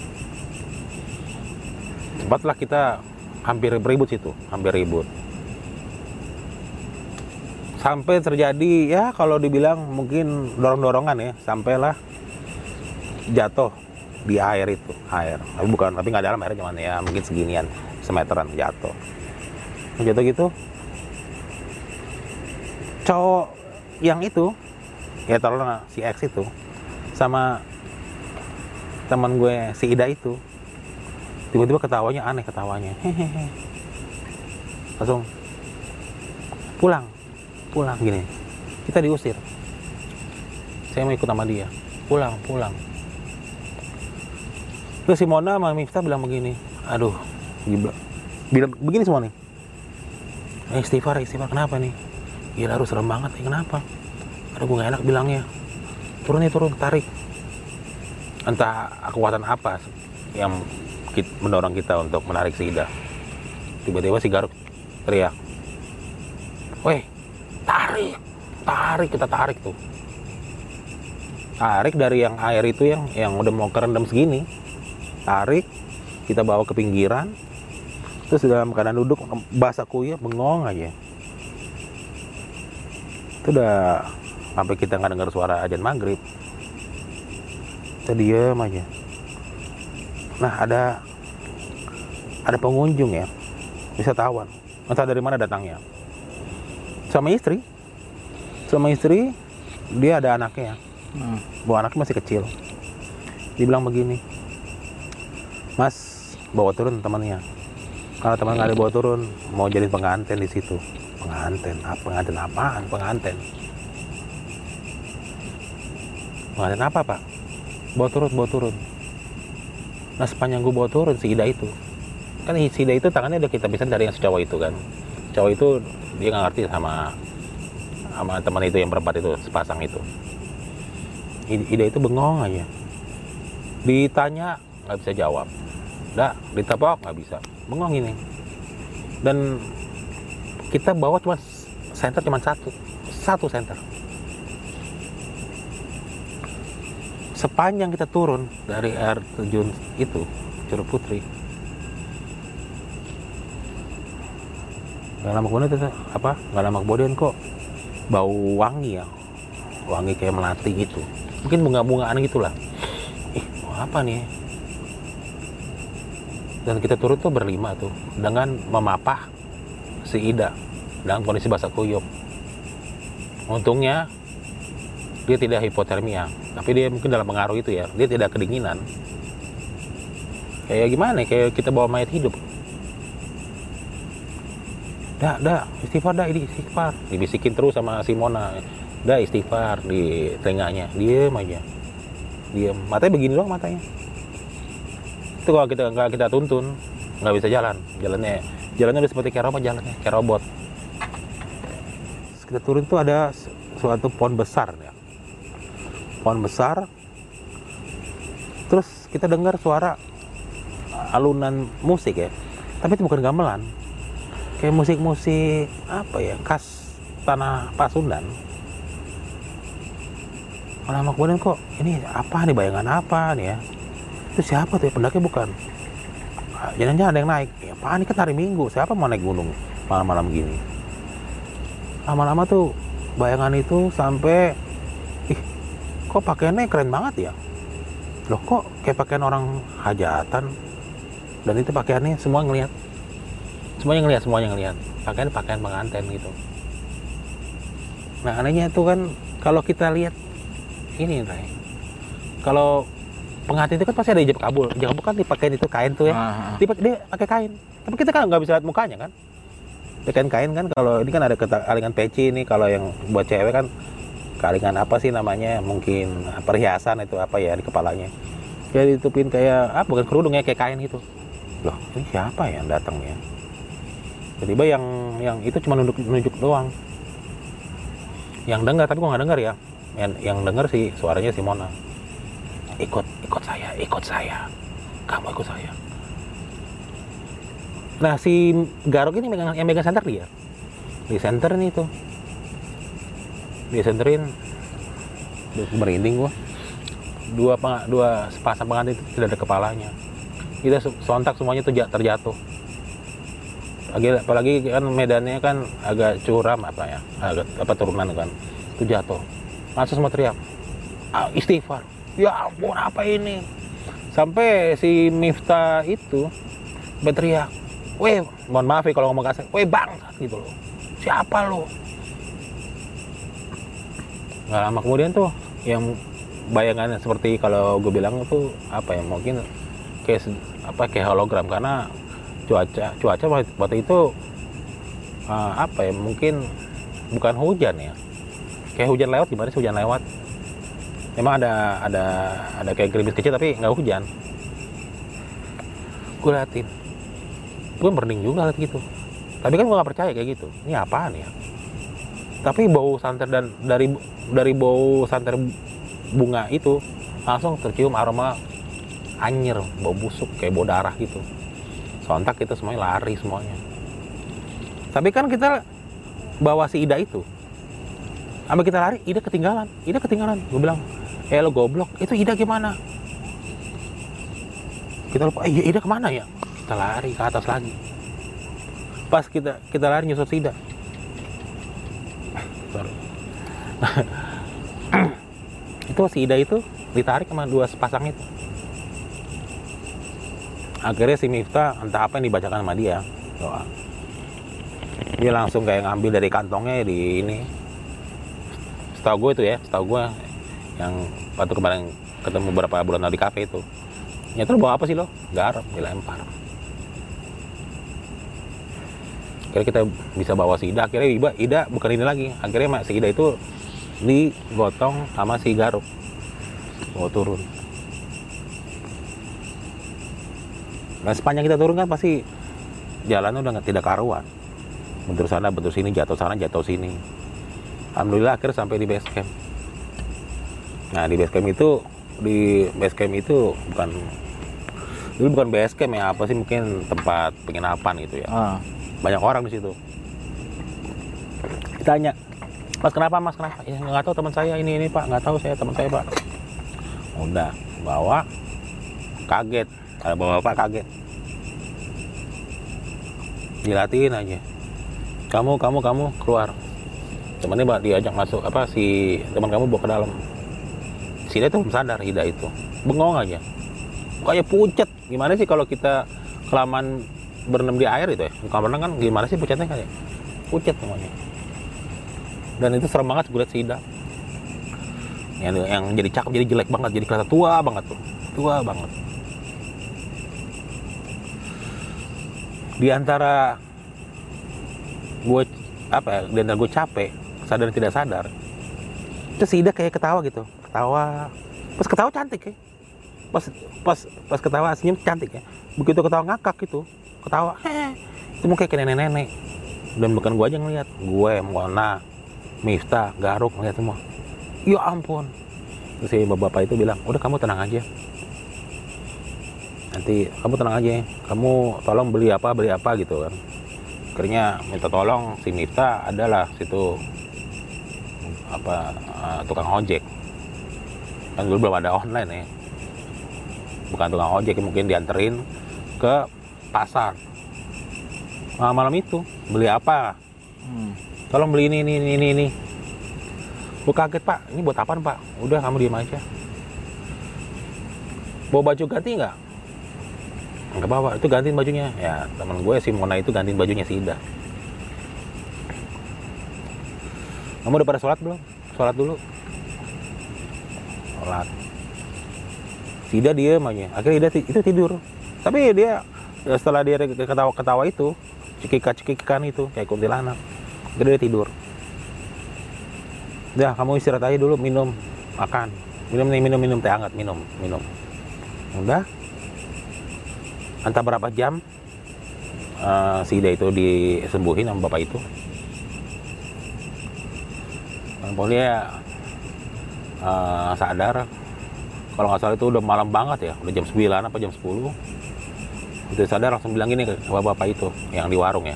sempatlah kita hampir beribut situ hampir ribut. Sampai terjadi ya kalau dibilang mungkin dorong-dorongan ya sampailah jatuh di air itu air. Tapi bukan tapi nggak dalam air cuman ya mungkin seginian semeteran jatuh. Jatuh gitu cowok yang itu ya taruhlah si X itu sama teman gue si Ida itu tiba-tiba ketawanya aneh ketawanya. Hehehe. Langsung pulang pulang gini. Kita diusir. Saya mau ikut sama dia. Pulang pulang. Terus si Mona sama Miftah bilang begini aduh gila bilang begini semua nih. Eh, istighfar istighfar kenapa nih? Gila harus serem banget nih kenapa? Aduh gue gak enak bilangnya. Turun nih turun tarik. Entah kekuatan apa yang mendorong kita untuk menarik si Ida. Tiba-tiba si Garuk teriak weh tarik tarik kita tarik tuh. Tarik dari yang air itu yang yang udah mau kerendam segini. Tarik kita bawa ke pinggiran terus dalam keadaan duduk basah kuyup bengong aja. Itu udah sampai kita nggak dengar suara ajan maghrib. Kita diem aja. Nah ada ada pengunjung ya wisatawan. Entah dari mana datangnya. Sama istri. Sama istri dia ada anaknya. Hmm. bawa anaknya masih kecil. Dibilang begini mas bawa turun temannya kalau teman nggak ada bawa turun. Mau jadi pengantin di situ. Pengantin apa pengantin apaan? Pengantin. Pengantin apa pak? Bawa turun bawa turun. Nah sepanjang gue bawa turun si Ida itu. Kan si Ida itu tangannya udah kita bisa dari yang cowok itu kan. Cowok itu dia nggak ngerti sama sama teman itu yang berempat itu sepasang itu. Ida itu bengong aja. Ditanya nggak bisa jawab Dah, ditepok nggak bisa. Bengong ini. Dan kita bawa cuma center cuma satu. Satu center sepanjang kita turun dari air terjun itu Curug Putri nggak lama kemudian itu apa nggak lama kemudian kok bau wangi ya. Wangi kayak melati gitu. Mungkin bunga-bungaan gitulah. Ih mau apa nih dan kita turun tuh berlima tuh dengan memapah si Ida dalam kondisi basah kuyup. Untungnya dia tidak hipotermia tapi dia mungkin dalam pengaruh itu ya dia tidak kedinginan. Kayak gimana ya? kayak kita bawa mayat hidup. Dah dah istighfar dah ini istighfar. Dibisikin terus sama Simona dah istighfar di telinganya diem aja. Diem. Matanya begini doang matanya itu kalau kita nggak kita tuntun nggak bisa jalan. Jalannya jalannya udah seperti kayak robot jalannya kayak robot. Kita turun tuh ada su- suatu pohon besar ya. Pohon besar. Terus kita dengar suara alunan musik ya. Tapi itu bukan gamelan. Kayak musik-musik apa ya khas tanah Pasundan lama kemudian kok ini apa nih? Bayangan apa nih ya itu siapa tuh? Ya pendaki bukan. Ah, jangan-jangan ada yang naik. Ya apaan ini kan hari minggu. Siapa mau naik gunung malam-malam gini? Lama-lama tuh bayangan itu sampai ih kok pakaiannya keren banget ya? Loh kok kayak pakaian orang hajatan? Dan itu pakaiannya semua ngelihat. Semuanya ngelihat semuanya ngelihat. Pakaian pakaian pengantin gitu. Nah anehnya itu kan kalau kita lihat ini Ray. Kalau pengantin itu kan pasti ada ijab kabul. Ijab kabul kan dipakai itu kain tuh ya. Ah, ah. dia, pakai kain. Tapi kita kan nggak bisa lihat mukanya kan. Kain kain kan kalau ini kan ada kalingan peci ini kalau yang buat cewek kan kalingan apa sih namanya? Mungkin perhiasan itu apa ya di kepalanya. Ya ditutupin kayak ah bukan kerudung ya kayak kain gitu. Loh ini siapa ya yang datang ya? Tiba-tiba yang yang itu cuma nunjuk nunjuk doang. Yang dengar tapi gua nggak dengar ya. Yang, yang dengar sih suaranya si Mona ikut ikut saya ikut saya. Kamu ikut saya. Nah si Garuk ini megang, yang megang center dia. Di center nih tuh. Dia centerin merinding gua. Dua peng- dua sepasang pengantin itu tidak ada kepalanya. Kita sontak semuanya tuh ja- terjatuh. Apalagi, apalagi kan medannya kan agak curam apa ya agak apa turunan kan. Itu jatuh. Langsung semua teriak "Ah, istighfar ya ampun apa ini? Sampai si Miftah itu berteriak weh mohon maaf ya kalau ngomong kasar weh bang gitu loh. Siapa lo nggak lama kemudian tuh yang bayangannya seperti kalau gue bilang itu apa ya mungkin kayak apa kayak hologram. Karena cuaca cuaca waktu- itu eh, apa ya mungkin bukan hujan ya. Kayak hujan lewat gimana sih hujan lewat emang ada ada ada kayak gerimis kecil tapi nggak hujan. Gue liatin. Gue merinding juga liat gitu. Tapi kan gue nggak percaya kayak gitu. Ini apaan ya? Tapi bau santer dan dari dari bau santer bunga itu langsung tercium aroma anjir bau busuk kayak bau darah gitu. Sontak itu semuanya lari semuanya. Tapi kan kita bawa si Ida itu. Sampai kita lari Ida ketinggalan Ida ketinggalan. Gue bilang eh lo goblok. Itu Ida gimana? Kita lupa. Eh Ida ke mana ya? Kita lari ke atas lagi. Pas kita kita lari nyusul si Ida itu si Ida itu ditarik sama dua sepasang itu. Akhirnya si Miftah entah apa yang dibacakan sama dia. Doa. Dia langsung kayak ngambil dari kantongnya di ini. Setahu gue itu ya setahu gue yang waktu kemarin ketemu beberapa bulan lalu di kafe itu. Nyata bawa apa sih lo? Garam dilempar. Akhirnya kita bisa bawa si Ida. Akhirnya Ida, Ida bukan ini lagi. Akhirnya si Ida itu digotong sama si Garuk. Bawa turun. Nah sepanjang kita turun kan pasti jalannya udah tidak karuan. Bentur sana bentur sini jatuh sana jatuh sini. Alhamdulillah akhirnya sampai di base camp nah di base camp itu di base camp itu bukan ini bukan base camp ya apa sih mungkin tempat penginapan gitu ya. Ah, banyak orang di situ. Ditanya mas kenapa mas? Kenapa? Ya nggak tahu teman saya ini ini pak. Nggak tahu saya teman saya pak. Udah bawa kaget. Ada bawa bapak kaget. Dilatiin aja. Kamu kamu kamu keluar. Temannya diajak masuk apa si teman kamu bawa ke dalam si dia belum sadar Ida itu. Bengong aja. Kayak pucet. Gimana sih kalau kita kelamaan berenam di air itu ya? Kalau berenang kan gimana sih pucetnya kan ya? Pucet semuanya dan itu serem banget gue liat si yang, yang jadi cakep jadi jelek banget jadi kelihatan tua banget tuh. Tua banget. Di antara gue apa ya antara gue capek sadar dan tidak sadar itu si Ida kayak ketawa gitu ketawa. Pas ketawa cantik ya pas pas pas ketawa senyum cantik ya begitu ketawa ngakak gitu ketawa hehe itu mungkin kayak nenek-nenek. Dan bukan gue aja ngeliat gue Mona Miftah Garuk ngeliat semua. Ya ampun. Terus si bapak itu bilang udah kamu tenang aja. Nanti kamu tenang aja kamu tolong beli apa beli apa gitu kan. Akhirnya minta tolong si Miftah adalah situ apa eh, tukang ojek kan dulu belum ada online ya bukan tukang ojek mungkin dianterin ke pasar nah, malam itu beli apa hmm. tolong beli ini ini ini ini, ini. Gue kaget pak, ini buat apaan pak? Udah kamu diem aja. Bawa baju ganti nggak? Nggak bawa, itu gantiin bajunya. Ya teman gue si Mona itu gantiin bajunya si Ida. Kamu udah pada sholat belum? Sholat dulu. Sholat. Si Ida diem aja. Akhirnya ti- itu tidur. Tapi dia setelah dia ketawa-ketawa itu, cekika-cekikan itu kayak kuntilanak. Akhirnya dia tidur. Udah, kamu istirahat aja dulu, minum, makan. Minum nih, minum, minum teh hangat, minum, minum. Udah. Entah berapa jam eh, si itu disembuhin sama bapak itu. Pokoknya eh, sadar kalau nggak salah itu udah malam banget ya, udah jam 9 apa jam 10. Itu sadar langsung bilang gini ke bapak itu yang di warung ya.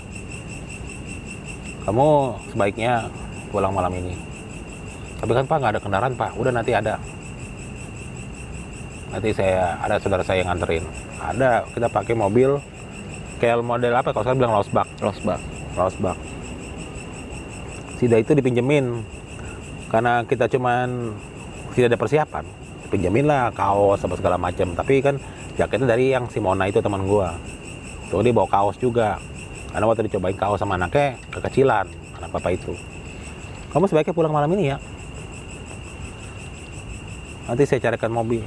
Kamu sebaiknya pulang malam ini. Tapi kan Pak nggak ada kendaraan Pak. Udah nanti ada. Nanti saya ada saudara saya yang nganterin. Ada kita pakai mobil kayak model apa? Kalau saya bilang losbak, Losbak. losbak. Sida itu dipinjemin karena kita cuman tidak ada persiapan. Pinjemin lah kaos apa segala macam. Tapi kan jaketnya dari yang si Mona itu teman gua. Tuh dia bawa kaos juga. Karena waktu dicobain kaos sama anaknya kekecilan, anak bapak itu. Kamu sebaiknya pulang malam ini ya. nanti saya carikan mobil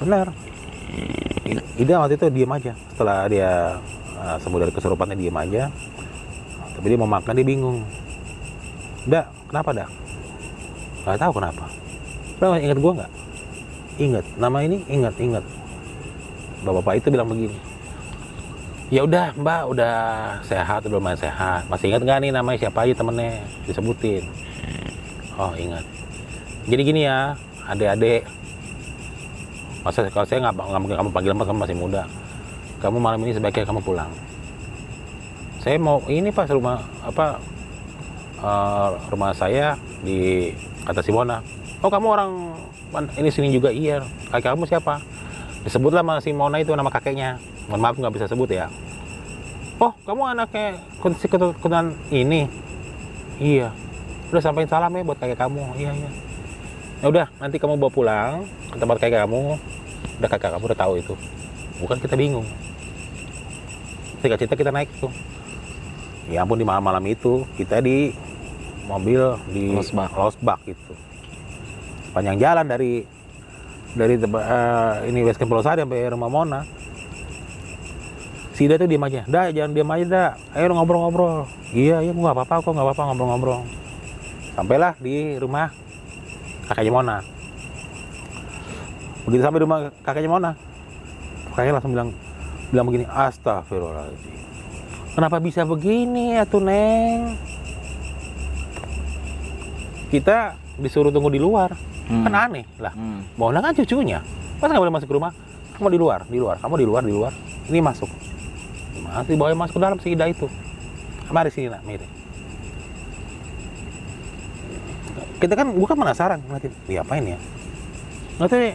benar Ida waktu itu diem aja setelah dia uh, sembuh dari kesurupannya diem aja tapi dia mau makan dia bingung Dak, kenapa dak? Gak tahu kenapa. Lo ingat gua nggak? Ingat. Nama ini ingat, ingat. Bapak-bapak itu bilang begini. Ya udah Mbak, udah sehat, udah lumayan sehat. Masih ingat nggak nih namanya siapa aja temennya? Disebutin. Oh ingat. Jadi gini ya, adik-adik. Masa kalau saya nggak mungkin kamu panggil Mbak, kamu masih muda. Kamu malam ini sebaiknya kamu pulang. Saya mau ini pas rumah apa eh, rumah saya di kata Simona. Oh kamu orang ini sini juga iya. Kakek kamu siapa? Disebutlah sama Simona itu nama kakeknya. Mohon maaf nggak bisa sebut ya. Oh kamu anaknya kun- si keturunan ini? Iya. Udah sampaikan salam ya buat kakek kamu. Iya iya. Ya udah nanti kamu bawa pulang ke tempat kakek kamu. Udah kakek kamu udah tahu itu. Bukan kita bingung. Singkat cerita kita naik tuh. Ya ampun di malam-malam itu kita di mobil di Losbak. Losbak gitu. Panjang jalan dari dari eh, ini West Pulau Sari sampai rumah Mona. Si Ida tuh diem aja. Dah, jangan diem aja, dah. Ayo ngobrol-ngobrol. Iya, iya, nggak apa-apa kok, nggak apa-apa ngobrol-ngobrol. Sampailah di rumah kakaknya Mona. Begitu sampai rumah kakaknya Mona, kakaknya langsung bilang bilang begini, Astagfirullahaladzim. Kenapa bisa begini ya tuh Neng? Kita disuruh tunggu di luar. Hmm. Kan aneh lah. Hmm. Mona kan cucunya. Masa nggak boleh masuk ke rumah? Kamu di luar, di luar. Kamu di luar, di luar. Ini masuk. Masih bawa masuk ke dalam si Ida itu. Mari sini nak, mari. Kita kan bukan penasaran ngeliatin, diapain ya? Ya.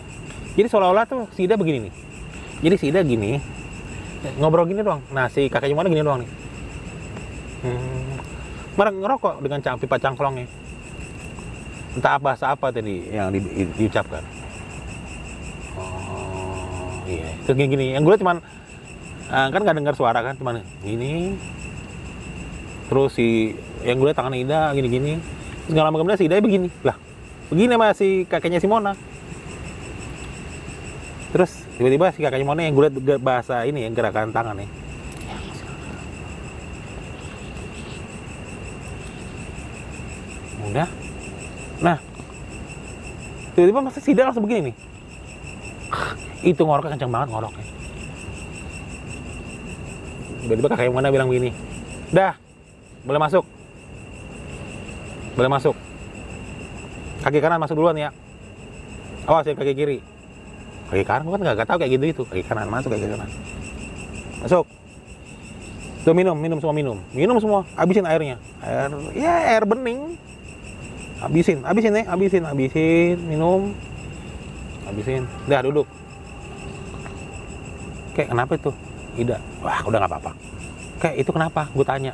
Jadi seolah-olah tuh si Ida begini nih. Jadi si Ida gini, ngobrol gini doang. Nah si kakaknya mana gini doang nih. Hmm. Marah ngerokok dengan pipa cangklongnya. Entah bahasa apa tadi yang di, di- diucapkan. Oh iya, terus gini-gini. Yang gue cuman eh, kan nggak dengar suara kan, cuman gini. Terus si yang gue tangan Ida gini-gini. Terus nggak lama kemudian si Ida begini. Lah, begini sama si kakeknya si Mona. Terus tiba-tiba si kakaknya Mona yang gue liat ge- bahasa ini yang gerakan tangan nih. Udah. Nah, tiba-tiba masa si Ida langsung begini nih. Itu ngoroknya kencang banget ngoroknya. Tiba-tiba kakaknya Mona bilang begini. Dah, boleh masuk. Boleh masuk. Kaki kanan masuk duluan ya. Awas ya kaki kiri. Kaki kanan gua kan nggak tahu kayak gitu itu. Kaki kanan masuk kaki kanan. Masuk. Tuh minum, minum semua minum. Minum semua, habisin airnya. Air ya air bening. Habisin, habisin nih, habisin, habisin, minum. Habisin. Dah duduk. Kayak kenapa itu? Ida. Wah, udah nggak apa-apa. Kayak itu kenapa? Gue tanya.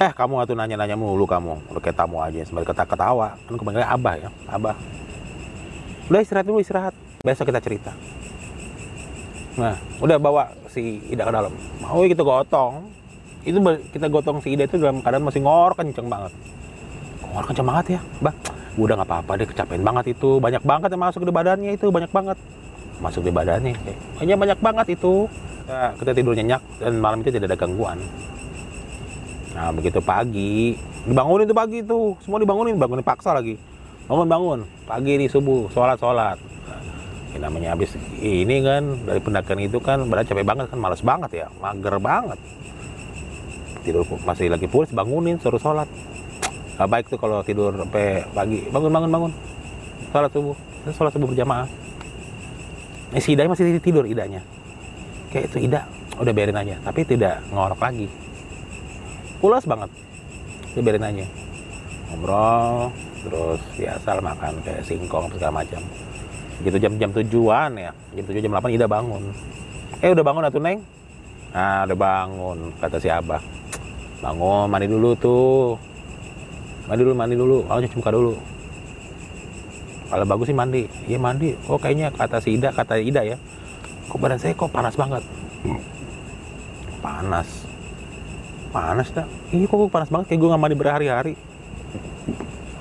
Eh, kamu atuh nanya-nanya mulu kamu. Udah kayak tamu aja, sembari ketawa-ketawa. Kan kepanggilnya Abah ya, Abah. Udah istirahat dulu, istirahat. Besok kita cerita. Nah, udah bawa si Ida ke dalam. Mau kita gotong. Itu kita gotong si Ida itu dalam keadaan masih ngor kenceng banget. Ngor kenceng banget ya, Bah. Udah nggak apa-apa deh, kecapean banget itu. Banyak banget yang masuk di badannya itu, banyak banget. Masuk di badannya. Kayaknya banyak banget itu. Kita, kita tidur nyenyak dan malam itu tidak ada gangguan. Nah begitu pagi, dibangunin tuh pagi tuh, semua dibangunin, bangunin paksa lagi. Bangun bangun, pagi di subuh, sholat sholat. Ini namanya habis ini kan dari pendakian itu kan berarti capek banget kan, malas banget ya, mager banget. Tidur masih lagi pulas, bangunin, suruh sholat. Gak baik tuh kalau tidur sampai pagi, bangun bangun bangun, sholat subuh, terus sholat subuh berjamaah. Ini si Ida masih tidur idanya. Kayak itu Ida, udah biarin aja, tapi tidak ngorok lagi. Pulas banget. Dia biarin aja. Ngobrol terus biasa lah makan kayak singkong segala macam. Gitu jam jam tujuan ya. Jam tujuh jam delapan Ida bangun. Eh udah bangun atuh neng? Nah udah bangun kata si abah. Bangun mandi dulu tuh mandi dulu mandi dulu. Kalau cuci muka dulu. Kalau bagus sih mandi. Iya mandi. Oh kayaknya kata si Ida kata Ida ya. Kok badan saya kok panas banget? Panas. Panas dah iya kok panas banget. Kayak gue nggak mandi berhari-hari.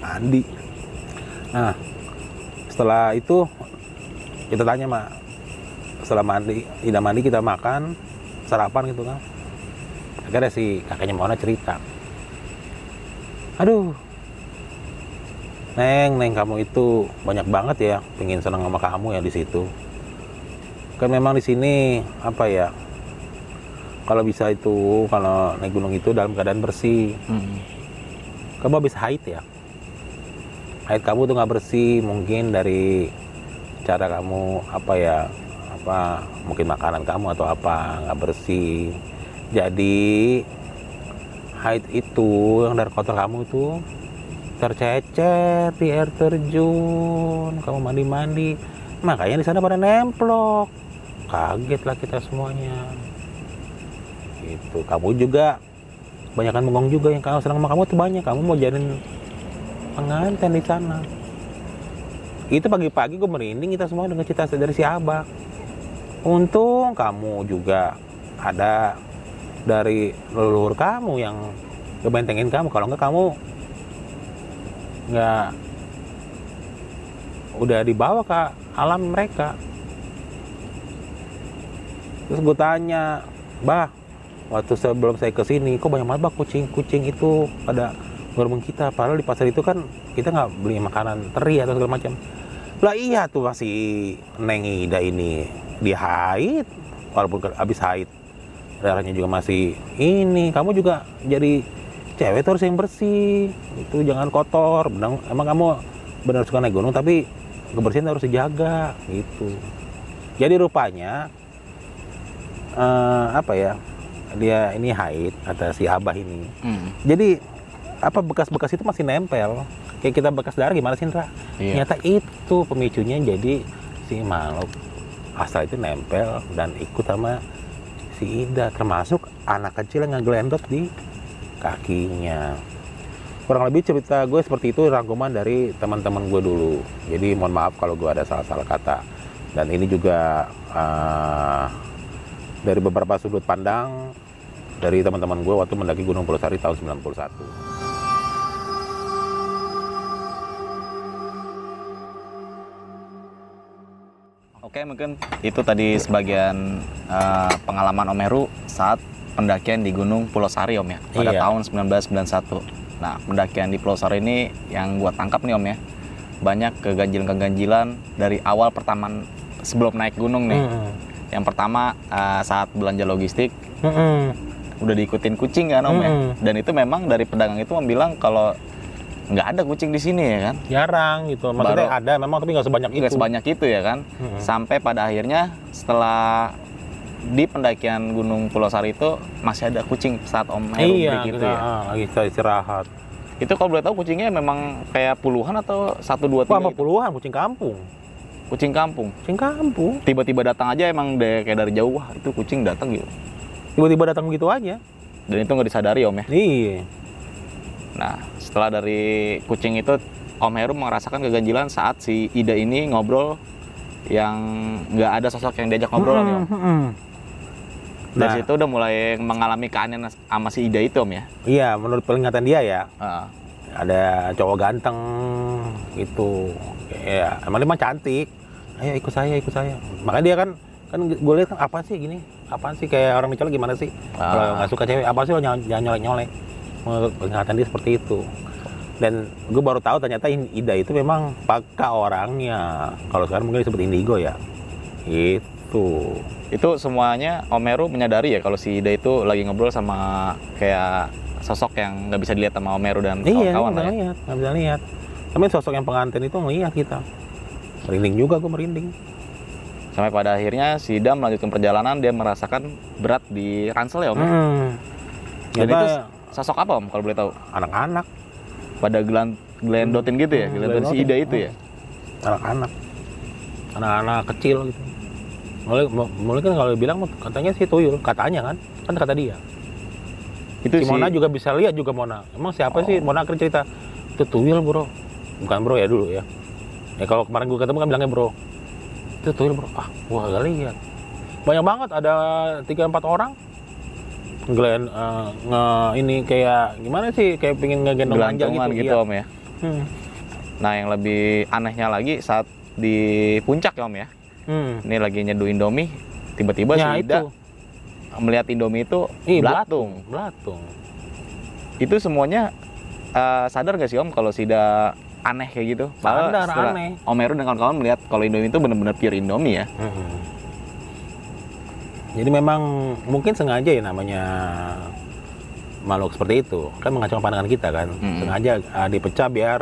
Mandi. Nah setelah itu kita tanya mak. Setelah mandi tidak mandi kita makan sarapan gitu kan. Akhirnya si kakaknya Mona cerita aduh Neng, Neng kamu itu banyak banget ya pengen senang sama kamu ya di situ. Kan memang di sini apa ya? Kalau bisa itu kalau naik gunung itu dalam keadaan bersih. Hmm. Kamu habis haid ya? Haid kamu tuh nggak bersih mungkin dari cara kamu apa ya? Apa mungkin makanan kamu atau apa nggak bersih. Jadi haid itu yang dari kotor kamu tuh tercecer di air terjun kamu mandi-mandi. Makanya di sana pada nemplok. Kaget lah kita semuanya. Itu kamu juga kebanyakan bengong juga yang kalau senang sama kamu tuh banyak. Kamu mau jadi pengantin di sana. Itu pagi-pagi gue merinding kita semua dengan cerita dari si Abah. Untung kamu juga ada dari leluhur kamu yang ngebentengin kamu. Kalau enggak kamu nggak udah dibawa ke alam mereka. Terus gue tanya bah waktu sebelum saya ke sini kok banyak banget kucing-kucing itu pada gerbang kita? Padahal di pasar itu kan kita nggak beli makanan teri atau segala macam. Lah iya tuh masih Neng Ida ini. Dia haid walaupun habis haid darahnya juga masih ini. Kamu juga jadi cewek tuh harus yang bersih. Itu jangan kotor. Benang, emang kamu benar suka naik gunung tapi kebersihan harus dijaga gitu. Jadi rupanya eh, apa ya dia ini haid kata si abah ini. Hmm. jadi apa bekas-bekas itu masih nempel. Kayak kita bekas darah gimana sih Indra? Iya. Ternyata itu pemicunya jadi si makhluk. Asal itu nempel dan ikut sama si Ida termasuk anak kecil yang ngegelendot di kakinya. Kurang lebih cerita gue seperti itu rangkuman dari teman-teman gue dulu. Jadi mohon maaf kalau gue ada salah-salah kata. Dan ini juga eh, dari beberapa sudut pandang dari teman-teman gue waktu mendaki Gunung Purwosari tahun 91 Oke, mungkin itu tadi sebagian eh, pengalaman Om Heru saat pendakian di Gunung Pulau Sari Om ya, pada Iya. tahun 1991. Nah, pendakian di Pulau Sari ini yang gua tangkap nih Om ya, banyak keganjilan-keganjilan dari awal pertama sebelum naik gunung nih. Hmm. Yang pertama eh, saat belanja logistik Hmm. udah diikutin kucing kan Om ya, Mm-mm. dan itu memang dari pedagang itu bilang kalau nggak ada kucing di sini ya kan, jarang gitu maksudnya Baru- ada memang tapi nggak sebanyak itu nggak sebanyak itu ya kan. Mm-mm. sampai pada akhirnya setelah di pendakian Gunung Pulau Sari itu masih ada kucing saat Om Heru iya break itu kita, ya. ah, lagi istirahat Itu kalau boleh tahu kucingnya memang kayak puluhan atau satu dua tiga apa gitu? puluhan kucing kampung kucing kampung. kucing kampung Tiba-tiba datang aja emang deh kayak dari jauh wah itu kucing datang gitu. tiba-tiba datang begitu aja Dan itu nggak disadari Om ya. iya Nah setelah dari kucing itu Om Heru merasakan keganjilan saat si Ida ini ngobrol yang nggak ada sosok yang diajak ngobrol nih Om. Dari Nah, situ udah mulai mengalami keanehan sama si Ida itu Om ya. iya menurut peringatan dia ya Heeh. ada cowok ganteng gitu ya emang dia mah cantik ayo ikut saya ikut saya makanya dia kan kan gue lihat kan apa sih gini apa sih kayak orang dicolek gimana sih Ah. kalau nggak suka cewek apa sih lo jangan jangan nyolek nyolek menurut peringatan dia seperti itu dan gue baru tahu ternyata Ida itu memang paka orangnya kalau sekarang mungkin disebut indigo ya itu Itu semuanya Om Heru menyadari ya kalau si Ida itu lagi ngobrol sama kayak sosok yang nggak bisa dilihat sama Om Heru dan iya kawan-kawan nggak lah ya. lihat nggak bisa lihat tapi sosok yang pengantin itu ngelihat kita merinding juga gue merinding Sampai pada akhirnya si Ida melanjutkan perjalanan, dia merasakan berat di ransel ya Om. ya? Hmm. Dan itu sosok apa Om kalau boleh tahu? anak-anak, Pada gelan gelendotin gitu ya, gelendotin si. Ida itu ya. anak-anak, anak-anak kecil gitu. Mulai, mulai kan kalau bilang katanya sih tuyul, katanya kan, kan kata dia. Itu Si si Mona juga bisa lihat juga Mona. Emang siapa sih Mona akhirnya cerita itu tuyul bro, bukan bro ya dulu ya. Ya kalau kemarin gue ketemu kan bilangnya bro, itu tuyul bro. Ah, gua gak lihat. Banyak banget ada tiga empat orang. Glenn eh, nge ini kayak gimana sih kayak pengen ngegendong manja gitu, gitu, iya. Om ya. Hmm. Nah yang lebih anehnya lagi saat di puncak ya Om ya. Hmm. Ini lagi nyeduh Indomie, tiba-tiba Ya si Ida itu. melihat Indomie itu Ih, belatung. belatung. Itu semuanya eh, sadar gak sih Om kalau si Ida aneh kayak gitu? Sadar, aneh. Om Heru dan kawan-kawan melihat kalau Indomie itu benar-benar pure Indomie ya. Mm-mm. Jadi memang mungkin sengaja ya namanya makhluk seperti itu. Kan mengacaukan pandangan kita kan. Mm-mm. sengaja ah, dipecah biar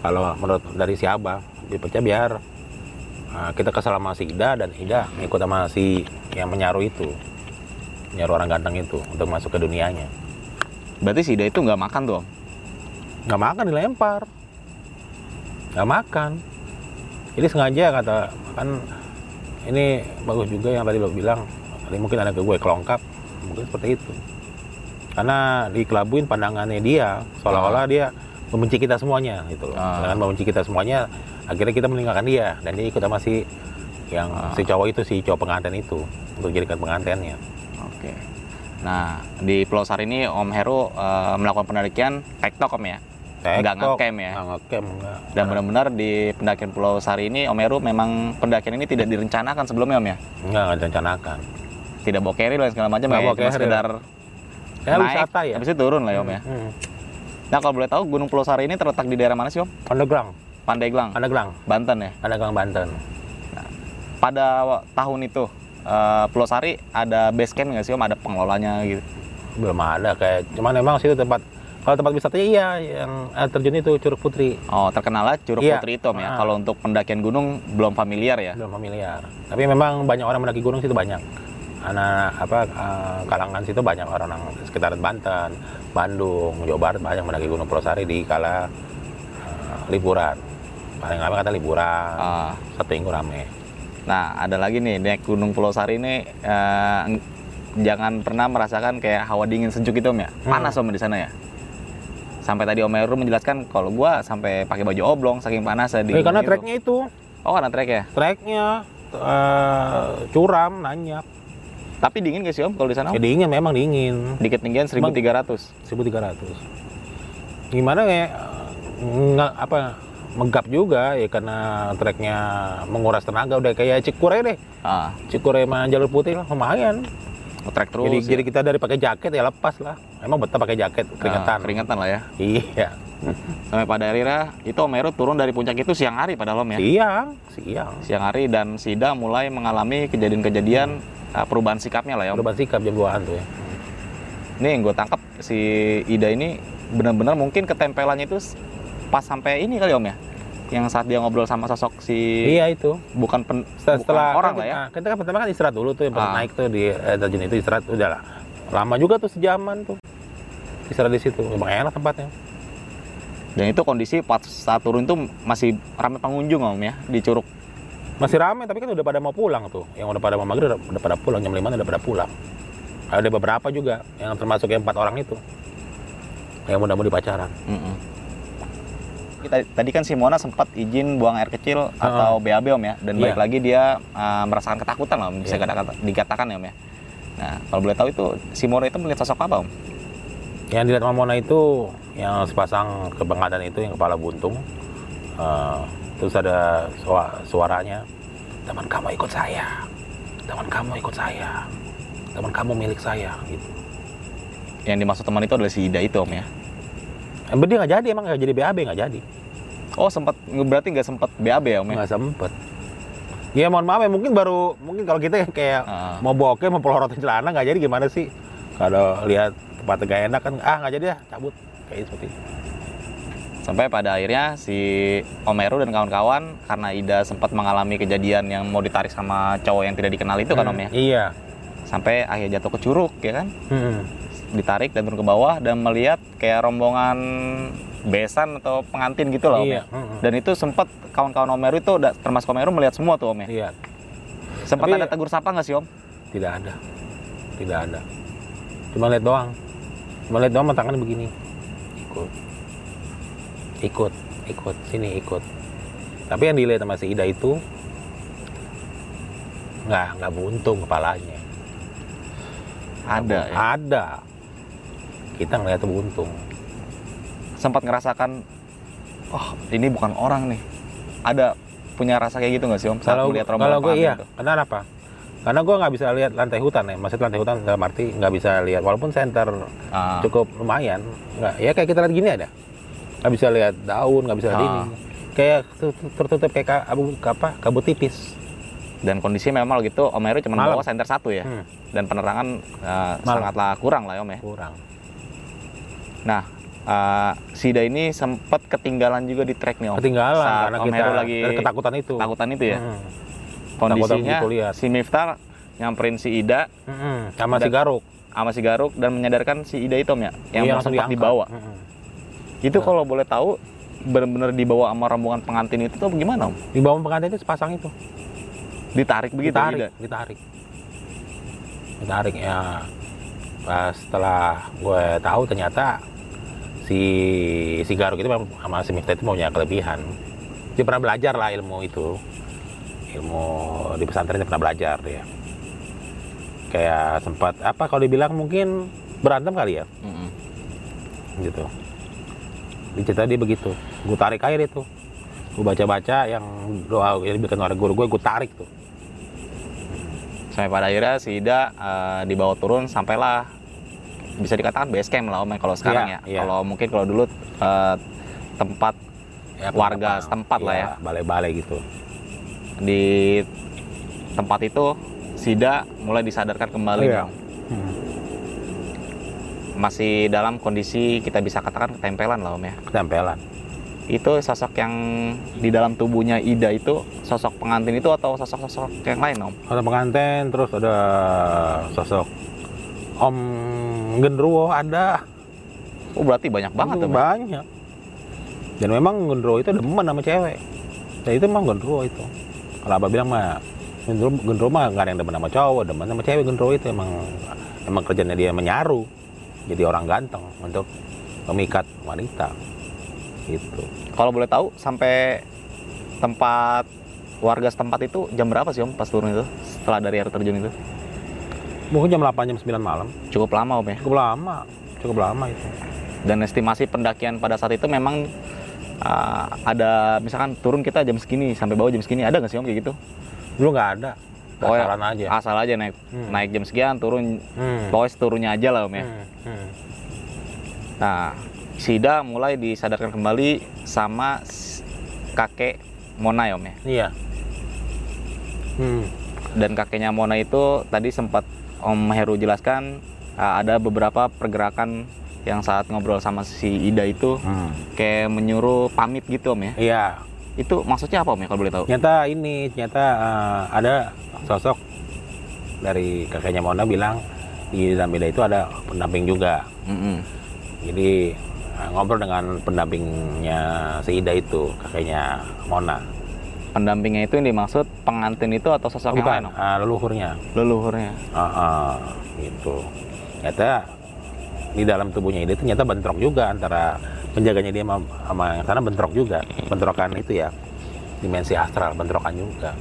kalau menurut dari si Abah dipecah biar ah, kita kesal sama si Ida dan Ida ikut sama si yang menyaruh itu. Menyaruh orang ganteng itu untuk masuk ke dunianya. Berarti si Ida itu nggak makan tuh nggak makan dilempar. Nggak makan. Jadi sengaja kata kan ini bagus juga yang tadi lo bilang tadi mungkin ada ke gue kelongkap mungkin seperti itu karena dikelabuin pandangannya dia seolah-olah dia membenci kita semuanya gitu loh Ah. dengan membenci kita semuanya akhirnya kita meninggalkan dia dan dia ikut sama si yang Ah. si cowok itu si cowok pengantin itu untuk jadikan pengantinnya Oke. Nah, di Pulau Sari ini Om Heru eh, melakukan pendakian tektok Om ya. Nggak Tektok, ngecamp ya? nggak ngecamp nggak. Dan benar-benar di pendakian Pulau Sari ini Om Heru memang pendakian ini tidak direncanakan sebelumnya Om ya. nggak nggak direncanakan Tidak bawa carry dan segala macam Nggak ya. bawa Cuma sekedar ya naik, wisata ya habis itu turun lah ya Om ya. Hmm. Nah, kalau boleh tahu Gunung Pulau Sari ini terletak di daerah mana sih Om? Pandeglang Pandeglang, Pandeglang Banten ya. Pandeglang Banten Pada wa- tahun itu eh, Pulau Sari ada base camp nggak sih Om? Ada pengelolanya gitu. belum ada kayak cuman memang situ tempat kalau tempat wisatanya iya yang air terjun itu Curug Putri Oh, terkenal lah Curug Iya. Putri itu ya. Ah. Kalau untuk pendakian gunung belum familiar ya. belum familiar tapi memang banyak orang mendaki gunung situ banyak anak apa eh, kalangan situ banyak orang yang sekitaran Banten Bandung Jawa Barat banyak mendaki Gunung Pulau Sari di kala eh, liburan paling lama kata liburan Ah. satu minggu rame Nah, ada lagi nih naik Gunung Pulau Sari ini eh, ng- jangan pernah merasakan kayak hawa dingin sejuk itu Om ya. Hmm. Panas Om di sana ya. Sampai tadi Om Heru menjelaskan kalau gua sampai pakai baju oblong saking panasnya di Eh, karena treknya itu. Oh, karena trek ya. treknya eh, curam nanyak Tapi dingin gak sih Om kalau di sana? ya dingin memang dingin. Di ketinggian 1300. 1300 gimana ya nggak apa menggap juga ya karena treknya menguras tenaga. Udah kayak Cikure deh. Ah, Cikure sama jalur putih lah lumayan trek terus. jadi ya. jadi kita dari pakai jaket ya lepas lah emang betah pakai jaket Ah, keringetan keringetan lah ya. iya Sampai pada akhirnya itu Om Heru turun dari puncak itu siang hari padahal Om ya. siang siang Siang hari dan Sida mulai mengalami kejadian-kejadian uh, perubahan sikapnya lah ya Om. udah sikap jam 2an tuh ya Nih yang gue tangkap si Ida ini benar-benar mungkin ketempelannya itu pas sampai ini kali Om ya. Yang saat dia ngobrol sama sosok si iya itu bukan pen, setelah, bukan setelah orang kan lah ya. kita, kita kan pertama kan istirahat dulu tuh yang pas Ah. naik tuh di eh, terjun itu istirahat udah lah lama juga tuh sejaman tuh istirahat di situ emang enak tempatnya Dan itu kondisi pas saat turun itu masih ramai pengunjung Om ya di Curug. Masih rame tapi kan udah pada mau pulang tuh. Yang udah pada mau maghrib udah, udah pada pulang jam 5 udah pada pulang. Ada beberapa juga yang termasuk yang empat orang itu. Yang mudah mau pacaran. Mm-mm. Kita, tadi kan si Mona sempat izin buang air kecil atau BAB Om ya dan Iya. balik lagi dia uh, merasakan ketakutan lah bisa Iya. kata- dikatakan ya Om ya. Nah, kalau boleh tahu itu si Mona itu melihat sosok apa Om? Yang dilihat sama Mona itu yang sepasang kebangatan itu yang kepala buntung. Eh, terus ada sua- suaranya, teman kamu ikut saya, teman kamu ikut saya, teman kamu milik saya gitu. Yang dimaksud teman itu adalah si Ida itu Om ya. Eh, dia nggak jadi emang nggak jadi BAB nggak jadi. Oh sempat berarti nggak sempat BAB ya Om ya? nggak sempet ya mohon maaf ya mungkin baru mungkin kalau kita kayak Ah. mau bokeh mau pelorotin celana nggak jadi gimana sih kalau lihat tempat gak enak kan ah nggak jadi ya cabut kayak seperti itu Sampai pada akhirnya si Om Heru dan kawan-kawan karena Ida sempat mengalami kejadian yang mau ditarik sama cowok yang tidak dikenal itu kan Om ya. iya Sampai akhirnya jatuh ke curug ya kan. Hmm. Ditarik dan turun ke bawah dan melihat kayak rombongan besan atau pengantin gitu lah Om iya. Ya. Mm-mm. Dan itu sempat kawan-kawan Om Heru itu termasuk Om Heru melihat semua tuh Om ya. iya. Sempat Tapi- ada tegur sapa nggak sih Om? tidak ada. Tidak ada. Cuma lihat doang. Cuma lihat doang tangannya begini. Ikut. Ikut. Ikut. Sini ikut. Tapi yang dilihat sama si Ida itu nggak nggak buntung kepalanya. Ada ya. ada kita ngeliat tuh buntung Sempat ngerasakan oh ini bukan orang nih. Ada punya rasa kayak gitu nggak sih om? Saat Kalau melihat kalau rombongan gue iya, itu? kenapa? Karena gue nggak bisa lihat lantai hutan ya, maksud lantai hutan dalam arti nggak bisa lihat, walaupun center Ah, cukup lumayan, nggak ya kayak kita lihat gini ada, nggak bisa lihat daun, nggak bisa lihat Ah. ini, kayak tu- tertutup kayak ka- abu apa kabut tipis. dan kondisinya memang gitu Om Heru cuma bawa senter satu ya. Hmm, Dan penerangan Malam. sangatlah kurang lah ya om ya. kurang. Nah, eh, Sida ini sempat ketinggalan juga di trek nih om. Ketinggalan Saat karena Om kita Heru lagi ketakutan itu. ketakutan itu ya. Hmm, Kondisinya si Miftah nyamperin si Ida hmm, sama si Garuk. sama si Garuk dan menyadarkan si Ida itu om ya, yang Iya, sempat langsung diangkat. dibawa. Hmm. Itu kalau boleh tahu benar-benar dibawa sama rombongan pengantin itu tuh gimana om? Di bawah pengantin itu sepasang itu. Ditarik begitu ditarik, Ida? ditarik. Ditarik ya. Pas setelah gue tahu ternyata si si Garuk itu memang sama si Miftah itu punya kelebihan. Dia pernah belajar lah ilmu itu. Ilmu di pesantren dia pernah belajar dia. Kayak sempat apa kalau dibilang mungkin berantem kali ya Mm-mm. gitu. Dicerita dia begitu. Gue tarik air itu. Gue baca-baca yang doa yang diberikan oleh guru gue, gue tarik tuh. Sampai pada akhirnya si Ida eh, dibawa turun sampailah bisa dikatakan base camp lah om ya kalau sekarang Iya, ya. iya. Kalau mungkin kalau dulu eh, tempat Ya, Warga setempat lah ya. Balai-balai gitu. di tempat itu Sida mulai disadarkan kembali Iya. Bang. Hmm. masih dalam kondisi kita bisa katakan ketempelan lah om ya Ketempelan. itu sosok yang di dalam tubuhnya Ida itu sosok pengantin itu atau sosok-sosok yang lain om Ada pengantin, terus ada sosok Om Gendruwo ada. oh berarti banyak banget Itu om ya? banyak. Dan memang Gendruwo itu demen sama cewek. Dan itu memang Gendruwo itu. Kalau abah bilang mah Gendruwo mah nggak ada yang demen sama cowok, demen sama cewek Gendruwo itu emang emang kerjanya dia menyaru. Jadi orang ganteng untuk memikat wanita. Gitu. kalau boleh tahu sampai tempat warga setempat itu jam berapa sih om pas turun itu setelah dari air terjun itu Mungkin jam 8 jam 9 malam. cukup lama om ya Cukup lama. Cukup lama itu. dan estimasi pendakian pada saat itu memang uh, ada misalkan turun kita jam segini sampai bawah jam segini ada nggak sih om kayak gitu Dulu nggak ada. Oh, ya. Aja. asal aja naik Hmm. naik jam sekian turun Hmm. pokoknya turunnya aja lah om ya Hmm. Hmm. nah Sida mulai disadarkan kembali sama kakek Mona ya om ya Iya. Hmm. dan kakeknya Mona itu tadi sempat Om Heru jelaskan uh, ada beberapa pergerakan yang saat ngobrol sama si Ida itu Hmm. kayak menyuruh pamit gitu om ya Iya. itu maksudnya apa om ya kalau boleh tahu Ternyata ini ternyata eh, ada sosok dari kakeknya Mona bilang di dalam beda itu ada pendamping juga. Mm-mm. Jadi eh, ngobrol dengan pendampingnya si Ida itu kakeknya Mona. Pendampingnya itu yang dimaksud pengantin itu atau sosok yang Bukan lain om eh, leluhurnya. leluhurnya Ah, ah, gitu. Ternyata di dalam tubuhnya itu ternyata bentrok juga antara penjaganya dia sama, sama yang sana bentrok juga. Bentrokan itu ya dimensi astral bentrokan juga.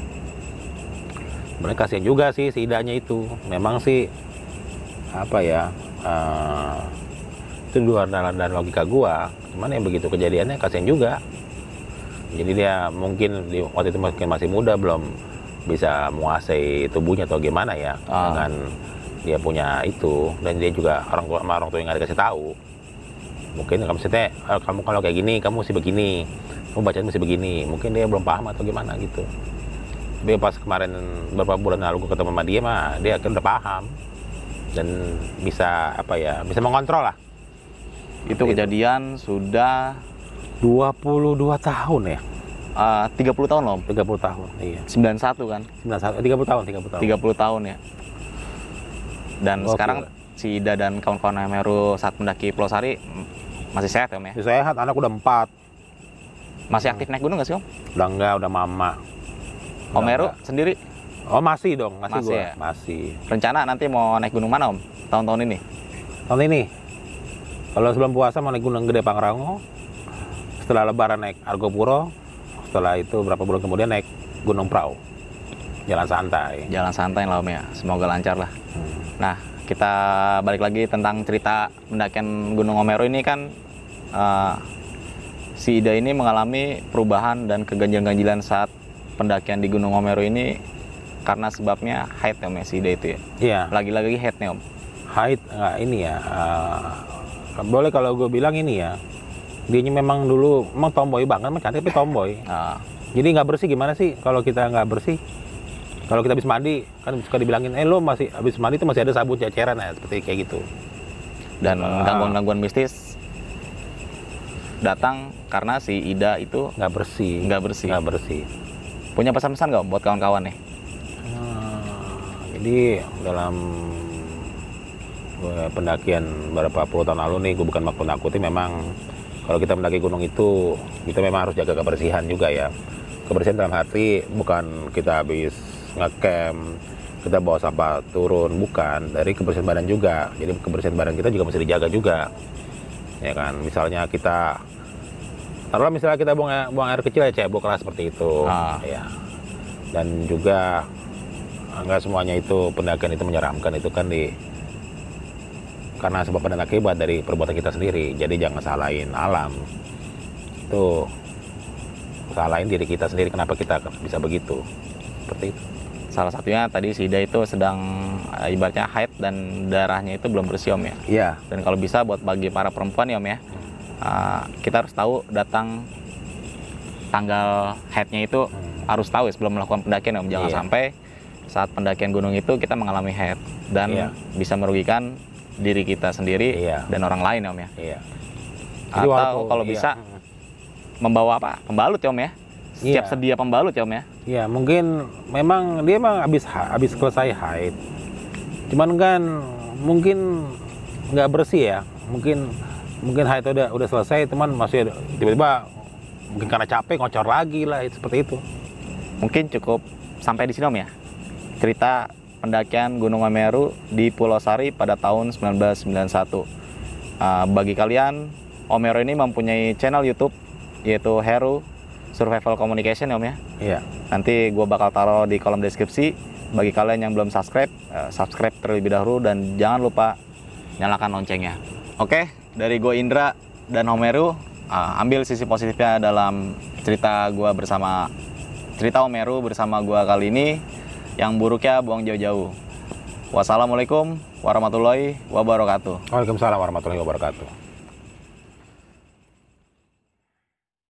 Mereka kasihan juga sih si Idanya itu. Memang sih apa ya? eh, itu luar nalar dan logika gua. Cuman yang begitu kejadiannya kasihan juga. Jadi dia mungkin di waktu itu mungkin masih muda belum bisa menguasai tubuhnya atau gimana ya Ah. dengan dia punya itu. Dan dia juga orang tua orang tua yang nggak dikasih tahu. Mungkin kamu maksudnya "Eh, kamu kalau kayak gini kamu mesti begini. Kamu bacaan mesti begini. Mungkin dia belum paham atau gimana gitu. Tapi pas kemarin beberapa bulan lalu gue ketemu sama dia mah dia akhirnya udah paham. Dan bisa apa ya bisa mengontrol lah. Itu. kejadian sudah 22 tahun ya? Uh, 30 tahun om. 30 tahun iya. 91 kan? 91 30 tahun 30 tahun. 30 tahun ya. Dan Gokil. sekarang si Ida dan kawan-kawan Meru saat mendaki Pulau Sari masih sehat ya om ya? Masih sehat anak udah empat. Masih aktif naik gunung nggak sih om? Udah enggak udah mama. Om Meru sendiri? Oh masih dong masih, Masih gua. ya? masih. Rencana nanti mau naik gunung mana om? Tahun-tahun ini? Tahun ini? Kalau sebelum puasa mau naik gunung gede Pangrango setelah lebaran naik Argopuro setelah itu berapa bulan kemudian naik Gunung Prau jalan santai jalan santai lah om ya semoga lancar lah Hmm. nah kita balik lagi tentang cerita pendakian Gunung Omeru ini kan eh, si Ida ini mengalami perubahan dan keganjilan-ganjilan saat pendakian di Gunung Omeru ini karena sebabnya height ya Om ya, si Ida itu ya. Iya. Lagi-lagi height nih Om. Height nggak ini ya. eh, boleh kalau gue bilang ini ya. Dia memang dulu emang tomboy banget, emang cantik tapi tomboy. Ah, Jadi nggak bersih gimana sih kalau kita nggak bersih? Kalau kita habis mandi kan suka dibilangin, eh lo masih habis mandi tuh masih ada sabun ceceran ya seperti kayak gitu. dan Ah. gangguan-gangguan mistis datang karena si Ida itu Nggak bersih. nggak bersih. Nggak bersih. Punya pesan-pesan nggak buat kawan-kawan nih? Ah, jadi dalam pendakian beberapa puluh tahun lalu nih, gue bukan mak nakuti memang kalau kita mendaki gunung itu kita memang harus jaga kebersihan juga ya. Kebersihan dalam arti bukan kita habis ngecamp kita bawa sampah turun bukan. Dari kebersihan badan juga. Jadi kebersihan badan kita juga mesti dijaga juga. Ya kan? Misalnya kita taruhlah misalnya kita buang air, buang air kecil ya cebok lah seperti itu. Ah. ya dan juga nggak semuanya itu pendakian itu menyeramkan. Itu kan di karena sebab dan akibat dari perbuatan kita sendiri jadi jangan salahin alam itu salahin diri kita sendiri kenapa kita bisa begitu seperti itu Salah satunya tadi si Ida itu sedang eh, ibaratnya haid dan darahnya itu belum bersih Om ya. iya Dan kalau bisa buat bagi para perempuan ya Om ya, eh, kita harus tahu datang tanggal haidnya itu harus tahu ya sebelum melakukan pendakian Om. Jangan Iya. sampai saat pendakian gunung itu kita mengalami haid dan Iya. bisa merugikan diri kita sendiri Iya. dan orang lain ya Om ya. iya Atau waktu- kalau iya. bisa membawa apa? Pembalut ya Om ya. Siap Iya. sedia pembalut ya Om ya. Ya mungkin memang dia emang habis habis selesai haid. Cuman kan mungkin nggak bersih ya. Mungkin mungkin haid udah udah selesai teman masih tiba-tiba mungkin karena capek ngocor lagi lah seperti itu. Mungkin cukup sampai di sini Om ya. Cerita pendakian Gunung Meru di Pulau Sari pada tahun 1991. Uh, bagi kalian, Omero ini mempunyai channel YouTube yaitu Heru Survival Communication ya Om ya. Iya. Nanti gue bakal taruh di kolom deskripsi. Bagi kalian yang belum subscribe, eh, subscribe terlebih dahulu dan jangan lupa nyalakan loncengnya. Oke, dari gue Indra dan Homeru, ah, ambil sisi positifnya dalam cerita gue bersama cerita Homeru bersama gue kali ini. Yang buruknya buang jauh-jauh. Wassalamualaikum warahmatullahi wabarakatuh. Waalaikumsalam warahmatullahi wabarakatuh.